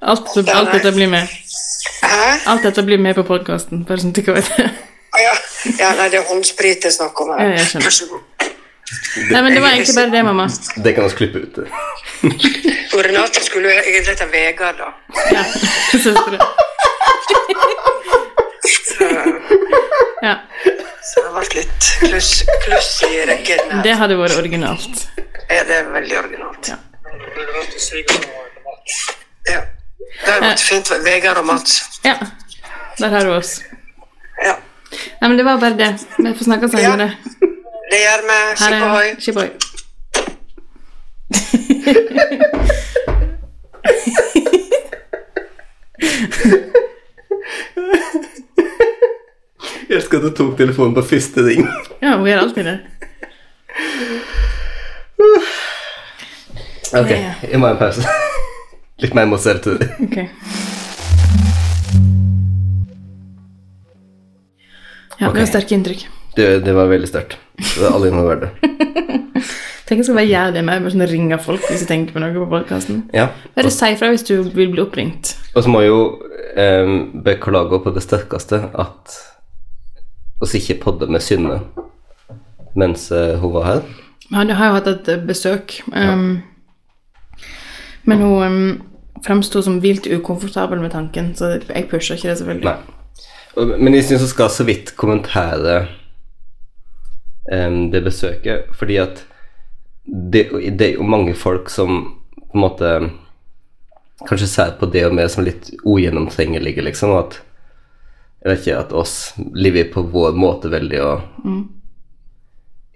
[SPEAKER 2] Alt, alt dette blir med.
[SPEAKER 3] Hæ?
[SPEAKER 2] Alt dette blir med på podkasten, bare sånn
[SPEAKER 3] Ja, ja, nei, det er håndsprit det er snakk om her.
[SPEAKER 2] Ja, jeg skjønner.
[SPEAKER 3] Vær så god.
[SPEAKER 2] Nei, men det var egentlig bare det, mamma.
[SPEAKER 1] Det kan vi klippe ut.
[SPEAKER 3] Og Renate skulle jo egentlig hete Vegard, da.
[SPEAKER 2] Ja, søstre. Ja,
[SPEAKER 3] Så det har vært litt kluss, kluss i rekken
[SPEAKER 2] det hadde vært originalt.
[SPEAKER 3] Ja, det er veldig originalt.
[SPEAKER 2] Ja.
[SPEAKER 3] Ja. Det har vært fint. Vegard og Mats.
[SPEAKER 2] Ja, der har du oss.
[SPEAKER 3] Ja.
[SPEAKER 2] Nei, men det var bare det. Vi får snakke senere.
[SPEAKER 3] Det gjør vi.
[SPEAKER 2] Skipohoi. Skipohoi.
[SPEAKER 1] Jeg elsker at du tok telefonen på første ring.
[SPEAKER 2] Ja, hun gjør alltid det.
[SPEAKER 1] Ok, jeg må ha en pause. Litt mer mot selvtur.
[SPEAKER 2] Ok. Ja, det var sterke inntrykk.
[SPEAKER 1] Det, det var veldig sterkt. Det var alle involverte.
[SPEAKER 2] Tenk jeg skal bare gjøre det med sånn ringe folk hvis jeg tenker på noe på podkasten.
[SPEAKER 1] Ja.
[SPEAKER 2] Bare si ifra hvis du vil bli oppringt.
[SPEAKER 1] Og så må jeg jo eh, beklage på det sterkeste at oss ikke podde med Synne mens eh, hun var her.
[SPEAKER 2] Ja, du har jo hatt et eh, besøk. Um, men hun um, fremsto som vilt ukomfortabel med tanken, så jeg pusha ikke det, selvfølgelig.
[SPEAKER 1] Nei. Men jeg syns hun skal så vidt kommentere um, det besøket, fordi at det, det er jo mange folk som på en måte kanskje ser på det og mer som litt ugjennomtrengelige, liksom, og at jeg vet ikke, at oss lever på vår måte veldig og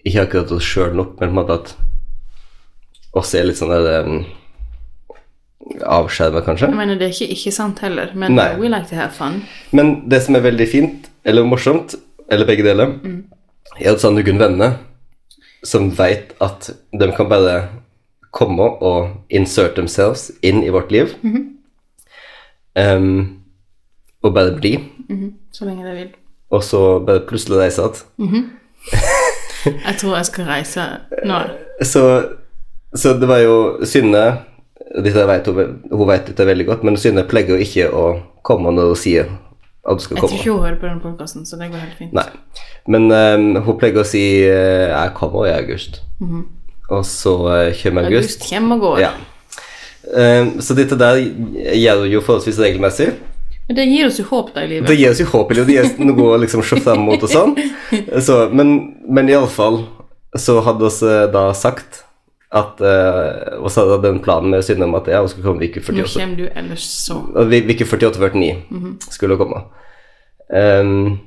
[SPEAKER 1] Ikke akkurat oss sjøl nok, men på en måte at oss er litt sånn um, avskjerma, kanskje.
[SPEAKER 2] Jeg mener, det er ikke ikke sant heller, men
[SPEAKER 1] Nei.
[SPEAKER 2] we like to have fun.
[SPEAKER 1] Men det som er veldig fint, eller morsomt, eller begge deler, er at sånn du kunne venner som veit at de kan bare komme og insert themselves inn i vårt liv, Em, og bare bli,
[SPEAKER 2] Så lenge de vil.
[SPEAKER 1] og så bare plutselig reise igjen.
[SPEAKER 2] Jeg tror jeg skal reise nå.
[SPEAKER 1] Så, så det var jo Synne dette vet hun, hun vet dette veldig godt, men Synne pleier jo ikke å komme når hun sier at hun skal
[SPEAKER 2] Jeg tror ikke hun hører på den podkasten, så det går helt fint.
[SPEAKER 1] Nei. Men um, hun pleier å si eh, 'jeg kommer i august'. Og så eh, kommer august.
[SPEAKER 2] August kommer og går.
[SPEAKER 1] Ja. Um, så dette der gjør hun jo forholdsvis regelmessig.
[SPEAKER 2] Men det gir oss jo håp da i livet.
[SPEAKER 1] Det gir oss jo håp, i livet, det gir noe å liksom se frem mot og sånn. Så, men, men iallfall så hadde vi da sagt at uh, Og så hadde den planen med Synne om at ja, hun skulle komme uke
[SPEAKER 2] Nå
[SPEAKER 1] 48.
[SPEAKER 2] kommer du ellers så.
[SPEAKER 1] Og vi- Uke 48-49 skulle hun komme. Um,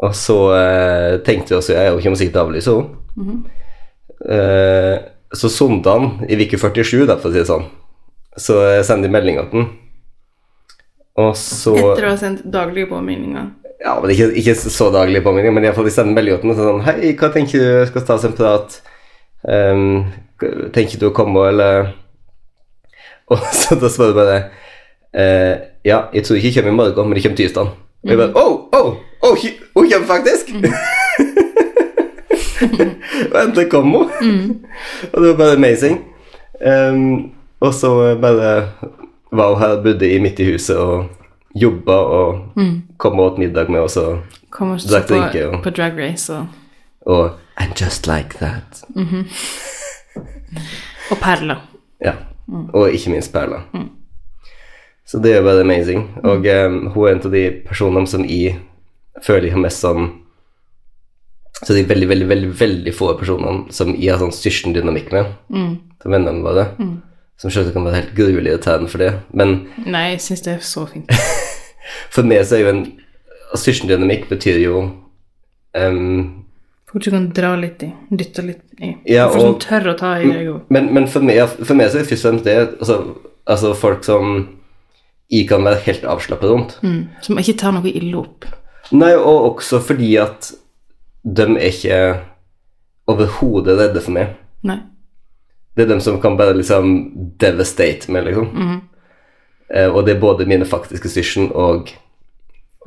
[SPEAKER 1] og så eh, tenkte vi oss ja, hun kommer sikkert til å avlyse henne. Eh, så søndagen i uke 47, da, for å si det sånn, så eh, sender de melding til den. Og så
[SPEAKER 2] Etter å ha sendt daglige påminninger.
[SPEAKER 1] Ja, men ikke, ikke så daglige påminninger, men iallfall de sender melding til den sånn Hei, hva tenker du? Skal vi ta oss en prat? Um, tenker du å komme, eller Og så da spør du bare uh, Ja, jeg tror ikke jeg kommer i morgen, men jeg kommer tirsdag. Og jeg bare Oh, oh, oh, hun kommer faktisk! og endelig kom hun. og det var bare amazing. Um, og så bare var hun her, bodde i midt i huset og jobba og kom og åt middag med oss og,
[SPEAKER 2] Kom og
[SPEAKER 1] Drakk drinker, Og,
[SPEAKER 2] på Drag Race og,
[SPEAKER 1] og And just like that.
[SPEAKER 2] og perler.
[SPEAKER 1] Ja. Og ikke minst Perla. Så det er bare amazing. Og um, hun er en av de personene som jeg føler jeg har mest sånn Så de veldig, veldig, veldig veldig få personene som jeg har sånn syskendynamikk med, til vennene våre. Som selvsagt kan være helt gruelig irriterende for det. Men
[SPEAKER 2] Nei, jeg syns det er så fint.
[SPEAKER 1] for meg så er jo en Syskendynamikk betyr jo um,
[SPEAKER 2] Folk du kan dra litt i, dytte litt i.
[SPEAKER 1] Ja,
[SPEAKER 2] Folk som tør å ta i deg òg.
[SPEAKER 1] Men, men for, meg, for meg så er det først og fremst det altså, altså folk som jeg kan være helt avslappet rundt.
[SPEAKER 2] Mm. Som ikke tar noe ille opp.
[SPEAKER 1] Nei, og også fordi at de er ikke overhodet redde for meg.
[SPEAKER 2] Nei.
[SPEAKER 1] Det er dem som kan bare liksom devastate meg, liksom. Eh, og det er både mine faktiske syskon og,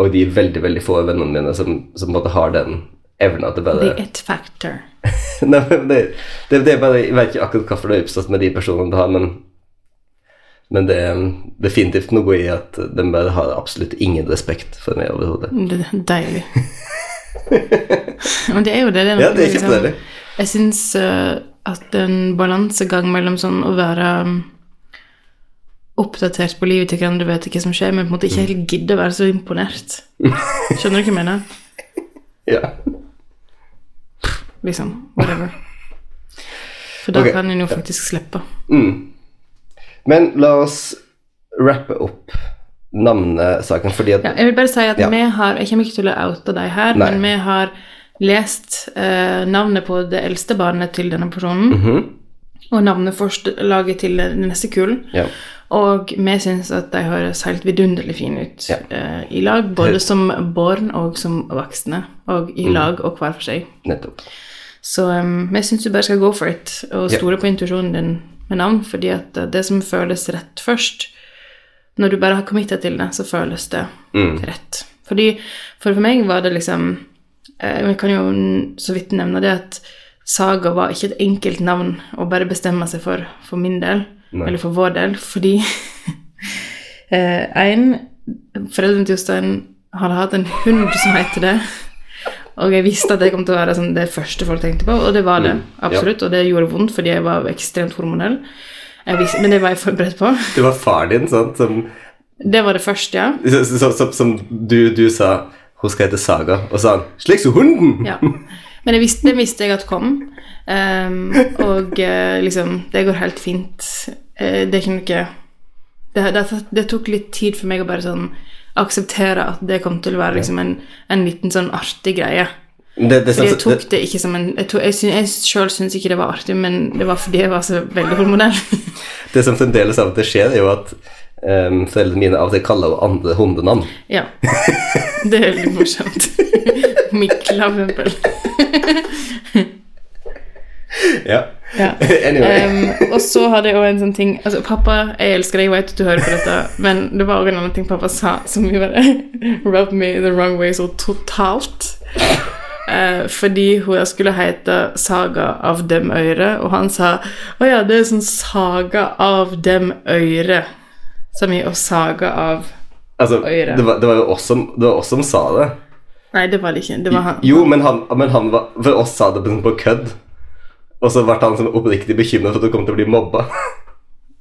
[SPEAKER 1] og de veldig, veldig få vennene mine som, som måte har den evna til bare
[SPEAKER 2] The it factor.
[SPEAKER 1] Nei, men det, det, det er bare, Jeg vet ikke akkurat hvorfor det har oppstått med de personene det har, men, men det er definitivt noe i at de bare har absolutt ingen respekt for meg overhodet.
[SPEAKER 2] Det er deilig. Men det er jo det. det er
[SPEAKER 1] Ja, det er
[SPEAKER 2] liksom- Jeg syns at en balansegang mellom sånn å være um, oppdatert på livet til hverandre, vet hva som skjer, men på en måte ikke helt gidde å være så imponert. Skjønner du hva jeg mener?
[SPEAKER 1] Ja.
[SPEAKER 2] Liksom. Whatever. For da
[SPEAKER 1] okay.
[SPEAKER 2] kan en jo faktisk slippe.
[SPEAKER 1] Men la oss rappe opp navnesaken, fordi at
[SPEAKER 2] Ja, jeg vil bare si at
[SPEAKER 1] Ja.
[SPEAKER 2] vi har Jeg kommer ikke til å oute deg her,
[SPEAKER 1] Nei.
[SPEAKER 2] men vi har lest eh, navnet på det eldste barnet til denne personen.
[SPEAKER 1] Mhm.
[SPEAKER 2] Og navneforslaget til neste kull.
[SPEAKER 1] Ja.
[SPEAKER 2] Og vi syns at de høres helt vidunderlig fine ut
[SPEAKER 1] Ja.
[SPEAKER 2] eh, i lag, både som barn og som voksne. Og
[SPEAKER 1] Mm.
[SPEAKER 2] i lag og hver for seg.
[SPEAKER 1] Nettopp.
[SPEAKER 2] Så um, vi syns du bare skal go for it og
[SPEAKER 1] Ja.
[SPEAKER 2] på intuisjonen din med navn, fordi at eh, det som føles rett først Når du bare har committa til det, så føles det
[SPEAKER 1] Mm.
[SPEAKER 2] rett. Fordi For for meg var det liksom eh, Jeg kan jo så vidt nevne det at Saga var ikke et enkelt navn å bare bestemme seg for for min del,
[SPEAKER 1] Nei.
[SPEAKER 2] eller for vår del, fordi Én Foreldrene til Jostein hadde hatt en hund som heter det. Og jeg visste at det kom til å være sånn, det første folk tenkte på, og det var det. Absolutt. Og det gjorde vondt fordi jeg var ekstremt hormonell. Visste, men det var jeg forberedt på.
[SPEAKER 1] Det var far din, sant, som,
[SPEAKER 2] Det var det første, ja.
[SPEAKER 1] som, som, som du, du sa hun skal hete Saga, og sa han 'slik som hunden'.
[SPEAKER 2] ja. Men det visste, det visste jeg at kom. Um, og eh, liksom Det går helt fint. Eh, det er ikke noe det, det, det tok litt tid for meg å bare sånn akseptere at det kom til å være liksom en, en liten sånn artig greie.
[SPEAKER 1] Det, det,
[SPEAKER 2] Fordi jeg tok det ikke som en Jeg, tok, jeg, jeg sjøl syns ikke det var artig, men det var fordi jeg var så veldig hormonell.
[SPEAKER 1] det som fremdeles av og til skjer, er jo at um, foreldrene mine av og til kaller jo andre hundenavn.
[SPEAKER 2] ja. Det er veldig morsomt. Mikla, for eksempel.
[SPEAKER 1] Ja.
[SPEAKER 2] Ja.
[SPEAKER 1] Anyway.
[SPEAKER 2] Um, og så hadde jeg også en sånn ting Altså, pappa, jeg elsker deg, jeg vet du hører på dette, men det var også en annen ting pappa sa som jo bare rubbed me the wrong way så totalt. Eh, fordi hun skulle hete Saga av dem øyre, og han sa å ja, det er sånn Saga av dem øyre. Som i å sage av
[SPEAKER 1] Altså,
[SPEAKER 2] Øyre.
[SPEAKER 1] det var, det var jo oss som, det var oss som sa det.
[SPEAKER 2] Nei, det var det ikke. Det var han.
[SPEAKER 1] Jo, men han, men han var For oss sa det på, på kødd. Og så ble han sånn oppriktig bekymret for at du kom til å bli mobba.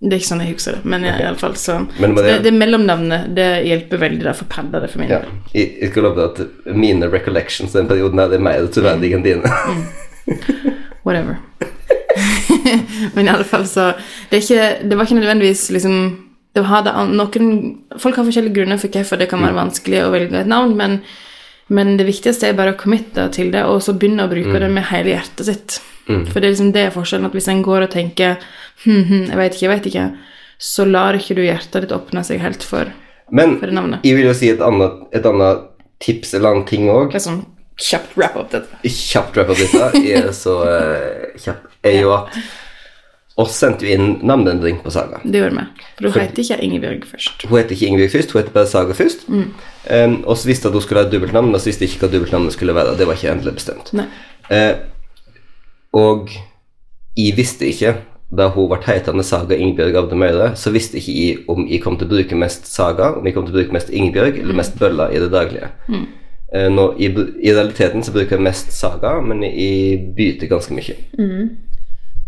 [SPEAKER 2] Det er ikke sånn jeg husker det, men i alle fall så
[SPEAKER 1] Men det,
[SPEAKER 2] det,
[SPEAKER 1] det-
[SPEAKER 2] det mellomnavnet det hjelper veldig da, for padda det for min
[SPEAKER 1] Ja. Jeg, jeg skal love deg at mine recollections den perioden her, er mer troverdige enn dine.
[SPEAKER 2] Whatever. Men i alle fall så Det, er ikke, det var ikke nødvendigvis liksom det hadde noen, Folk har forskjellige grunner for hvorfor det kan være vanskelig å velge et navn, men, men det viktigste er bare å committe til det, og så begynne å bruke det med hele hjertet sitt. For det er liksom det er forskjellen, at hvis en går og tenker hm, hm, jeg vet ikke, jeg vet ikke, så lar ikke du hjertet ditt åpne seg helt for
[SPEAKER 1] Men
[SPEAKER 2] For det navnet.
[SPEAKER 1] Men jeg vil jo si et annet, et annet tips eller annen ting òg.
[SPEAKER 2] Sånn kjapt wrap-up, dette.
[SPEAKER 1] Kjapt wrap up dette er så uh, kjapp, er jo at oss sendte jo inn navneendring på Saga.
[SPEAKER 2] Det gjorde vi. For hun heter ikke Ingebjørg først.
[SPEAKER 1] Hun heter ikke Ingebjørg først, hun heter bare Saga først. Um, og så visste at hun skulle ha dobbeltnavn, og så visste ikke hva dobbeltnavnet skulle være. Det var ikke endelig bestemt. Eh, og jeg visste ikke, da hun ble hetende Saga Ingebjørg av det Møyre, så visste ikke jeg om jeg kom til å bruke mest Saga, om jeg kom til å bruke mest Ingebjørg eller mest Bølla i det daglige. Eh, nå, i, I realiteten så bruker jeg mest Saga, men jeg byter ganske mye. Eh,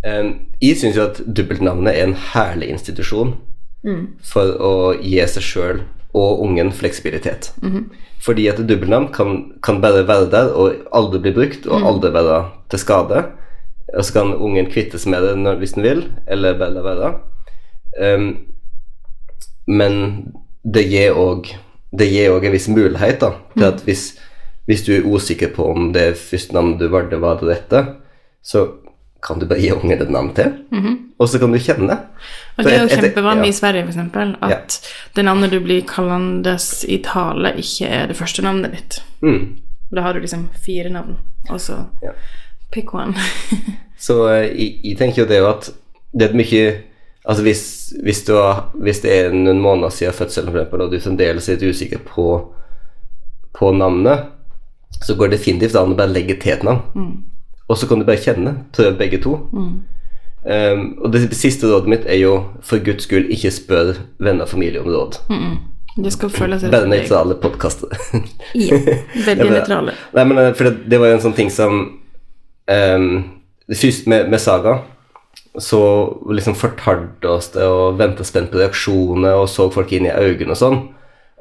[SPEAKER 1] jeg syns jo at dobbeltnavnet er en herlig institusjon for å gi seg sjøl og ungen fleksibilitet. Fordi at dobbeltnavn kan, kan bare være der og aldri bli brukt, og aldri være til skade. Og så kan ungen kvittes med det når, hvis den vil, eller bare la være. Um, men det gir òg det gir også en viss mulighet da, til at hvis, hvis du er usikker på om det første navnet du valgte, var det rette, så kan du bare gi ungen et navn til, og så kan du kjenne.
[SPEAKER 2] Og det er jo kjempevanlig
[SPEAKER 1] ja.
[SPEAKER 2] i Sverige, eksempel, at det navnet du blir kallendes i tale, ikke er det første navnet ditt.
[SPEAKER 1] Mm.
[SPEAKER 2] Da har du liksom fire navn, og så
[SPEAKER 1] Ja.
[SPEAKER 2] pick one.
[SPEAKER 1] Så eh, jeg, jeg tenker jo det jo at det er et mye Altså hvis, hvis, du hvis det er noen måneder siden fødselen, eksempel, og du fremdeles er litt usikker på, på navnet, så går det definitivt an å bare legge til et navn. Og så kan du bare kjenne. Prøv begge to. Um, og det siste rådet mitt er jo for guds skyld ikke spør venner og familie om råd.
[SPEAKER 2] Det skal føles rett
[SPEAKER 1] Bare nøytrale podkaster.
[SPEAKER 2] Ja, veldig nøytrale.
[SPEAKER 1] Nei, men eh, for det, det var jo en sånn ting som um, Først med, med Saga så liksom fortalte oss det og venta spent på reaksjoner og så folk inn i øynene og sånn.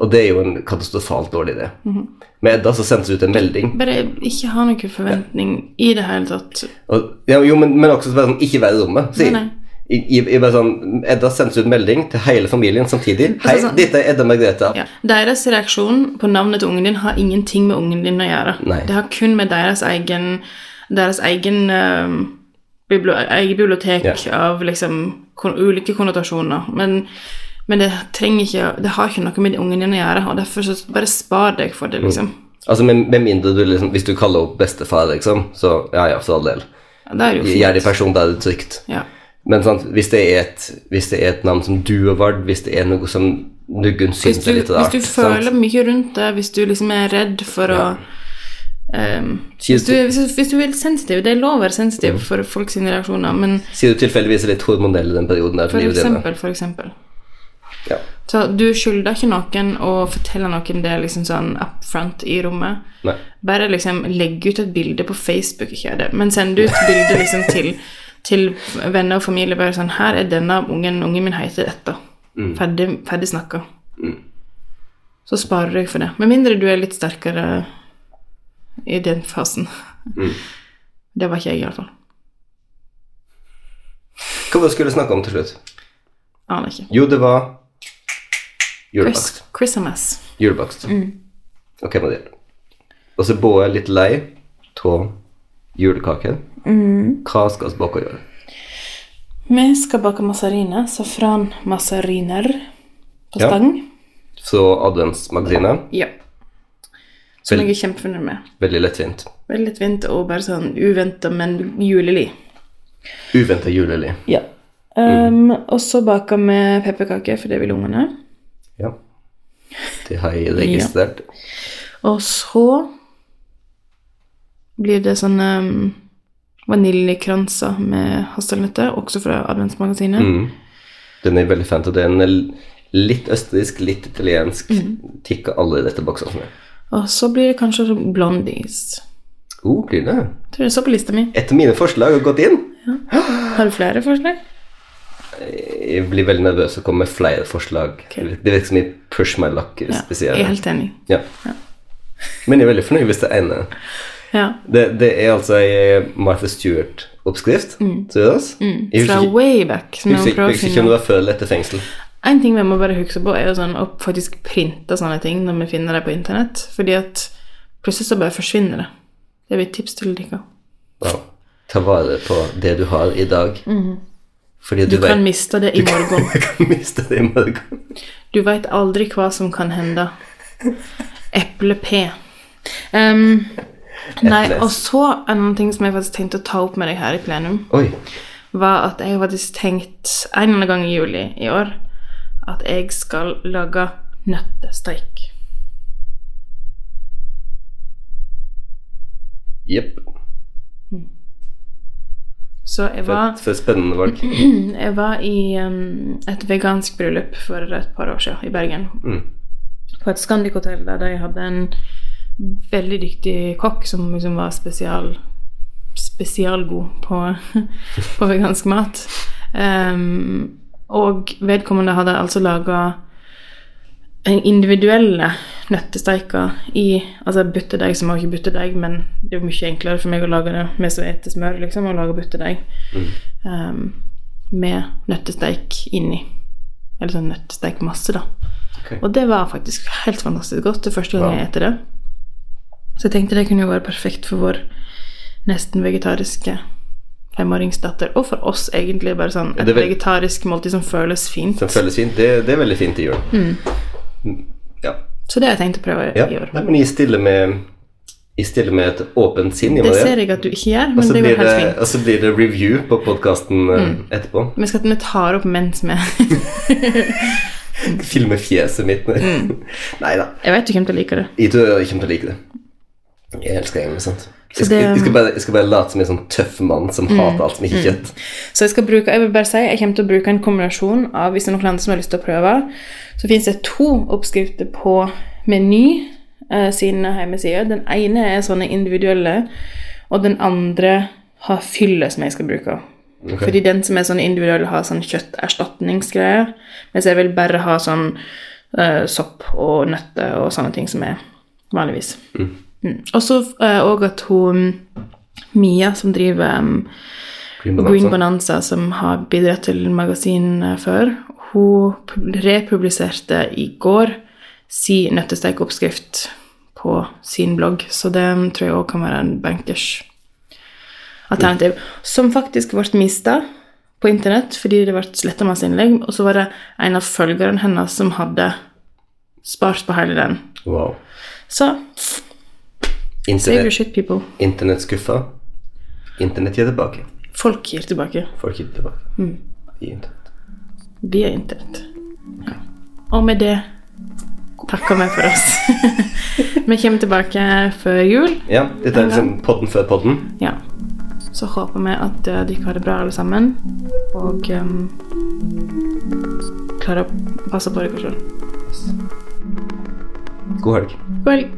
[SPEAKER 1] Og det er jo en katastrofalt dårlig idé.
[SPEAKER 2] Mhm.
[SPEAKER 1] Med Edda så sendes det ut en melding.
[SPEAKER 2] Bare ikke ha noen forventning i det hele tatt.
[SPEAKER 1] Og, ja, jo, men, men også bare sånn, ikke være i rommet. si.
[SPEAKER 2] Nei,
[SPEAKER 1] nei. I, i, bare sånn, Edda sendte ut melding til hele familien samtidig. Hei,
[SPEAKER 2] sånn-
[SPEAKER 1] dette er Edda Margrethe.
[SPEAKER 2] Ja. Deres reaksjon på navnet til ungen din har ingenting med ungen din å gjøre.
[SPEAKER 1] Nei.
[SPEAKER 2] Det har kun med deres egen deres egen uh, bibliotek
[SPEAKER 1] Ja.
[SPEAKER 2] av liksom kon ulike konnotasjoner. Men, men det trenger ikke Det har ikke noe med de ungen dine å gjøre, og derfor så bare spar deg for det, liksom.
[SPEAKER 1] Altså, med, med mindre du liksom Hvis du kaller opp bestefar, liksom, så ja, ja, for all del.
[SPEAKER 2] Ja, er jo
[SPEAKER 1] det
[SPEAKER 2] fint.
[SPEAKER 1] person, da er det trygt.
[SPEAKER 2] Ja.
[SPEAKER 1] Men sant, hvis, det er et, hvis det er et navn som du har valgt, hvis det er noe som Nuggen syns er litt rart
[SPEAKER 2] hvis du føler mye rundt det, hvis du liksom er redd for å um, hvis, du, hvis, du- hvis du er sensitiv Det er lov å være sensitiv
[SPEAKER 1] Mm.
[SPEAKER 2] for folks reaksjoner, men
[SPEAKER 1] Sier du tilfeldigvis er litt hormonell i den perioden der
[SPEAKER 2] for
[SPEAKER 1] ditt?
[SPEAKER 2] eksempel, for eksempel
[SPEAKER 1] Ja.
[SPEAKER 2] Så du skylder ikke noen å fortelle noen det liksom sånn up front i rommet.
[SPEAKER 1] Nei.
[SPEAKER 2] Bare liksom legge ut et bilde på Facebook, ikke det, men send ut bilde liksom til, til venner og familie. Bare sånn Her er denne ungen, ungen min heter dette. Ferdig, ferdig snakka. Så sparer du deg for det. Med mindre du er litt sterkere i den fasen. Det var ikke jeg, iallfall.
[SPEAKER 1] Hva var det du skulle snakke om til slutt?
[SPEAKER 2] Aner ikke.
[SPEAKER 1] Jo, det var Julebakst.
[SPEAKER 2] Christmas.
[SPEAKER 1] Julebakst.
[SPEAKER 2] Mm.
[SPEAKER 1] Det gjøre. Og så er jeg litt lei av julekaker.
[SPEAKER 2] Mm.
[SPEAKER 1] Hva skal vi bake og gjøre?
[SPEAKER 2] Vi skal bake massariner, Safranmazariner på
[SPEAKER 1] Ja. Så adventsmagasinet.
[SPEAKER 2] Ja. Som jeg er kjempefornøyd med.
[SPEAKER 1] Veldig lettvint.
[SPEAKER 2] Veldig lettvint og bare sånn uventa, men julelig.
[SPEAKER 1] Uventa julelig.
[SPEAKER 2] Ja. Um, Og så baker vi pepperkaker, for det vil ungene.
[SPEAKER 1] Ja. Det har jeg registrert.
[SPEAKER 2] Og så blir det sånne um, vaniljekranser med hasselnøtter, også fra adventsmagasinet.
[SPEAKER 1] Mm. Den er veldig fint, og det. Den er en litt østerriksk, litt italiensk.
[SPEAKER 2] Mm.
[SPEAKER 1] Tikker alle i dette boksene.
[SPEAKER 2] Og så blir det kanskje blondies.
[SPEAKER 1] Oh, blir det?
[SPEAKER 2] Tror det står på lista mi.
[SPEAKER 1] Etter mine forslag har gått inn. Ja.
[SPEAKER 2] Har du flere forslag?
[SPEAKER 1] Jeg blir veldig nervøs og kommer med flere forslag. Det virker som jeg push my luck
[SPEAKER 2] Ja, jeg er helt enig.
[SPEAKER 1] Ja. Men jeg er veldig fornøyd hvis det ene
[SPEAKER 2] Ja.
[SPEAKER 1] Det, det er altså ei Martha Stewart-oppskrift. Jeg
[SPEAKER 2] Mm. Fra way back. Som
[SPEAKER 1] jeg husker ikke om det var før eller etter fengsel.
[SPEAKER 2] En ting vi må bare huske på, er jo sånn å faktisk printe sånne ting når vi finner det på internett. Fordi at plutselig så bare forsvinner det. Det er mitt tips til dere.
[SPEAKER 1] Wow. Ta vare på det du har i dag. Fordi.
[SPEAKER 2] Du
[SPEAKER 1] du,
[SPEAKER 2] kan
[SPEAKER 1] vet
[SPEAKER 2] miste det i morgen.
[SPEAKER 1] Du kan miste det i morgen.
[SPEAKER 2] Du veit aldri hva som kan hende. Eple-P. Um, nei, og så en annen ting som jeg faktisk tenkte å ta opp med deg her i plenum,
[SPEAKER 1] Oi.
[SPEAKER 2] var at jeg faktisk tenkt en eller annen gang i juli i år at jeg skal lage nøttesteik.
[SPEAKER 1] Jepp.
[SPEAKER 2] Så jeg var
[SPEAKER 1] for et spennende valg.
[SPEAKER 2] Jeg var i um, et vegansk bryllup for et par år siden i Bergen.
[SPEAKER 1] Mm.
[SPEAKER 2] På et Scandic-hotell der de hadde en veldig dyktig kokk som liksom var spesial spesialgod på, på vegansk mat. Um, og vedkommende hadde altså laga individuelle nøttesteiker i altså butterdeig som har ikke butterdeig, men det er jo mye enklere for meg å lage det med så ete smør, liksom, å lage buttedeig um, med nøttesteik inni. Eller sånn nøttesteikmasse, da.
[SPEAKER 1] Okay.
[SPEAKER 2] Og det var faktisk helt fantastisk godt. Det første gang
[SPEAKER 1] Wow.
[SPEAKER 2] jeg eter det. Så jeg tenkte det kunne jo være perfekt for vår nesten vegetariske femåringsdatter. Og for oss, egentlig. Bare sånn et vegetarisk måltid som føles fint.
[SPEAKER 1] Som føles fint. Det, det er veldig fint i jul. Mm. Ja.
[SPEAKER 2] Så det har jeg tenkt å prøve
[SPEAKER 1] ja.
[SPEAKER 2] i år.
[SPEAKER 1] Nei, men jeg stiller med Jeg stiller med et åpent sinn.
[SPEAKER 2] Det ser jeg at du ikke gjør, men det går helt fint.
[SPEAKER 1] og så blir det review på podkasten etterpå.
[SPEAKER 2] Vi skal vi tar opp mens vi
[SPEAKER 1] Filme fjeset mitt.
[SPEAKER 2] Mm.
[SPEAKER 1] Nei da.
[SPEAKER 2] Jeg vet du kommer til å like det.
[SPEAKER 1] Jeg tror jeg kommer til å like det. Jeg elsker engelsk, sånt.
[SPEAKER 2] Så
[SPEAKER 1] Jeg skal, jeg, skal bare, jeg skal bare late som en sånn tøff mann som
[SPEAKER 2] Mm.
[SPEAKER 1] hater alt som ikke er kjøtt.
[SPEAKER 2] Så jeg skal bruke, jeg vil bare si, jeg kommer til å bruke en kombinasjon av hvis det er noen andre som har lyst til å prøve. Så finnes det to oppskrifter på Meny eh, sine hjemmesider. Den ene er sånne individuelle, og den andre har fylle som jeg skal bruke. Fordi den som er sånn individuell, har sånn kjøtterstatningsgreier, mens jeg vil bare ha sånn eh, sopp og nøtter og sånne ting som er vanligvis. Mm. Og så òg at hun Mia, som driver um,
[SPEAKER 1] Green
[SPEAKER 2] Green
[SPEAKER 1] Bonanza.
[SPEAKER 2] Bonanza, som har bidratt til magasinet før, hun republiserte i går si nøttesteikoppskrift på sin blogg, så det tror jeg òg kan være en bankers alternativ. Som faktisk ble mista på internett fordi det ble sletta masse innlegg, og så var det en av følgerne hennes som hadde spart på hele den.
[SPEAKER 1] Wow.
[SPEAKER 2] Så save your
[SPEAKER 1] Internett, gir tilbake.
[SPEAKER 2] Folk gir tilbake
[SPEAKER 1] Folk gir tilbake.
[SPEAKER 2] Mm.
[SPEAKER 1] I internett.
[SPEAKER 2] via internett. Ja. Og med det takker vi for oss. vi kommer tilbake før jul.
[SPEAKER 1] Ja, dette er liksom podden før podden.
[SPEAKER 2] Ja. Så håper vi at eh, dere har det bra alle sammen, og um, klarer å passe på dere sjøl.
[SPEAKER 1] God helg.
[SPEAKER 2] God helg.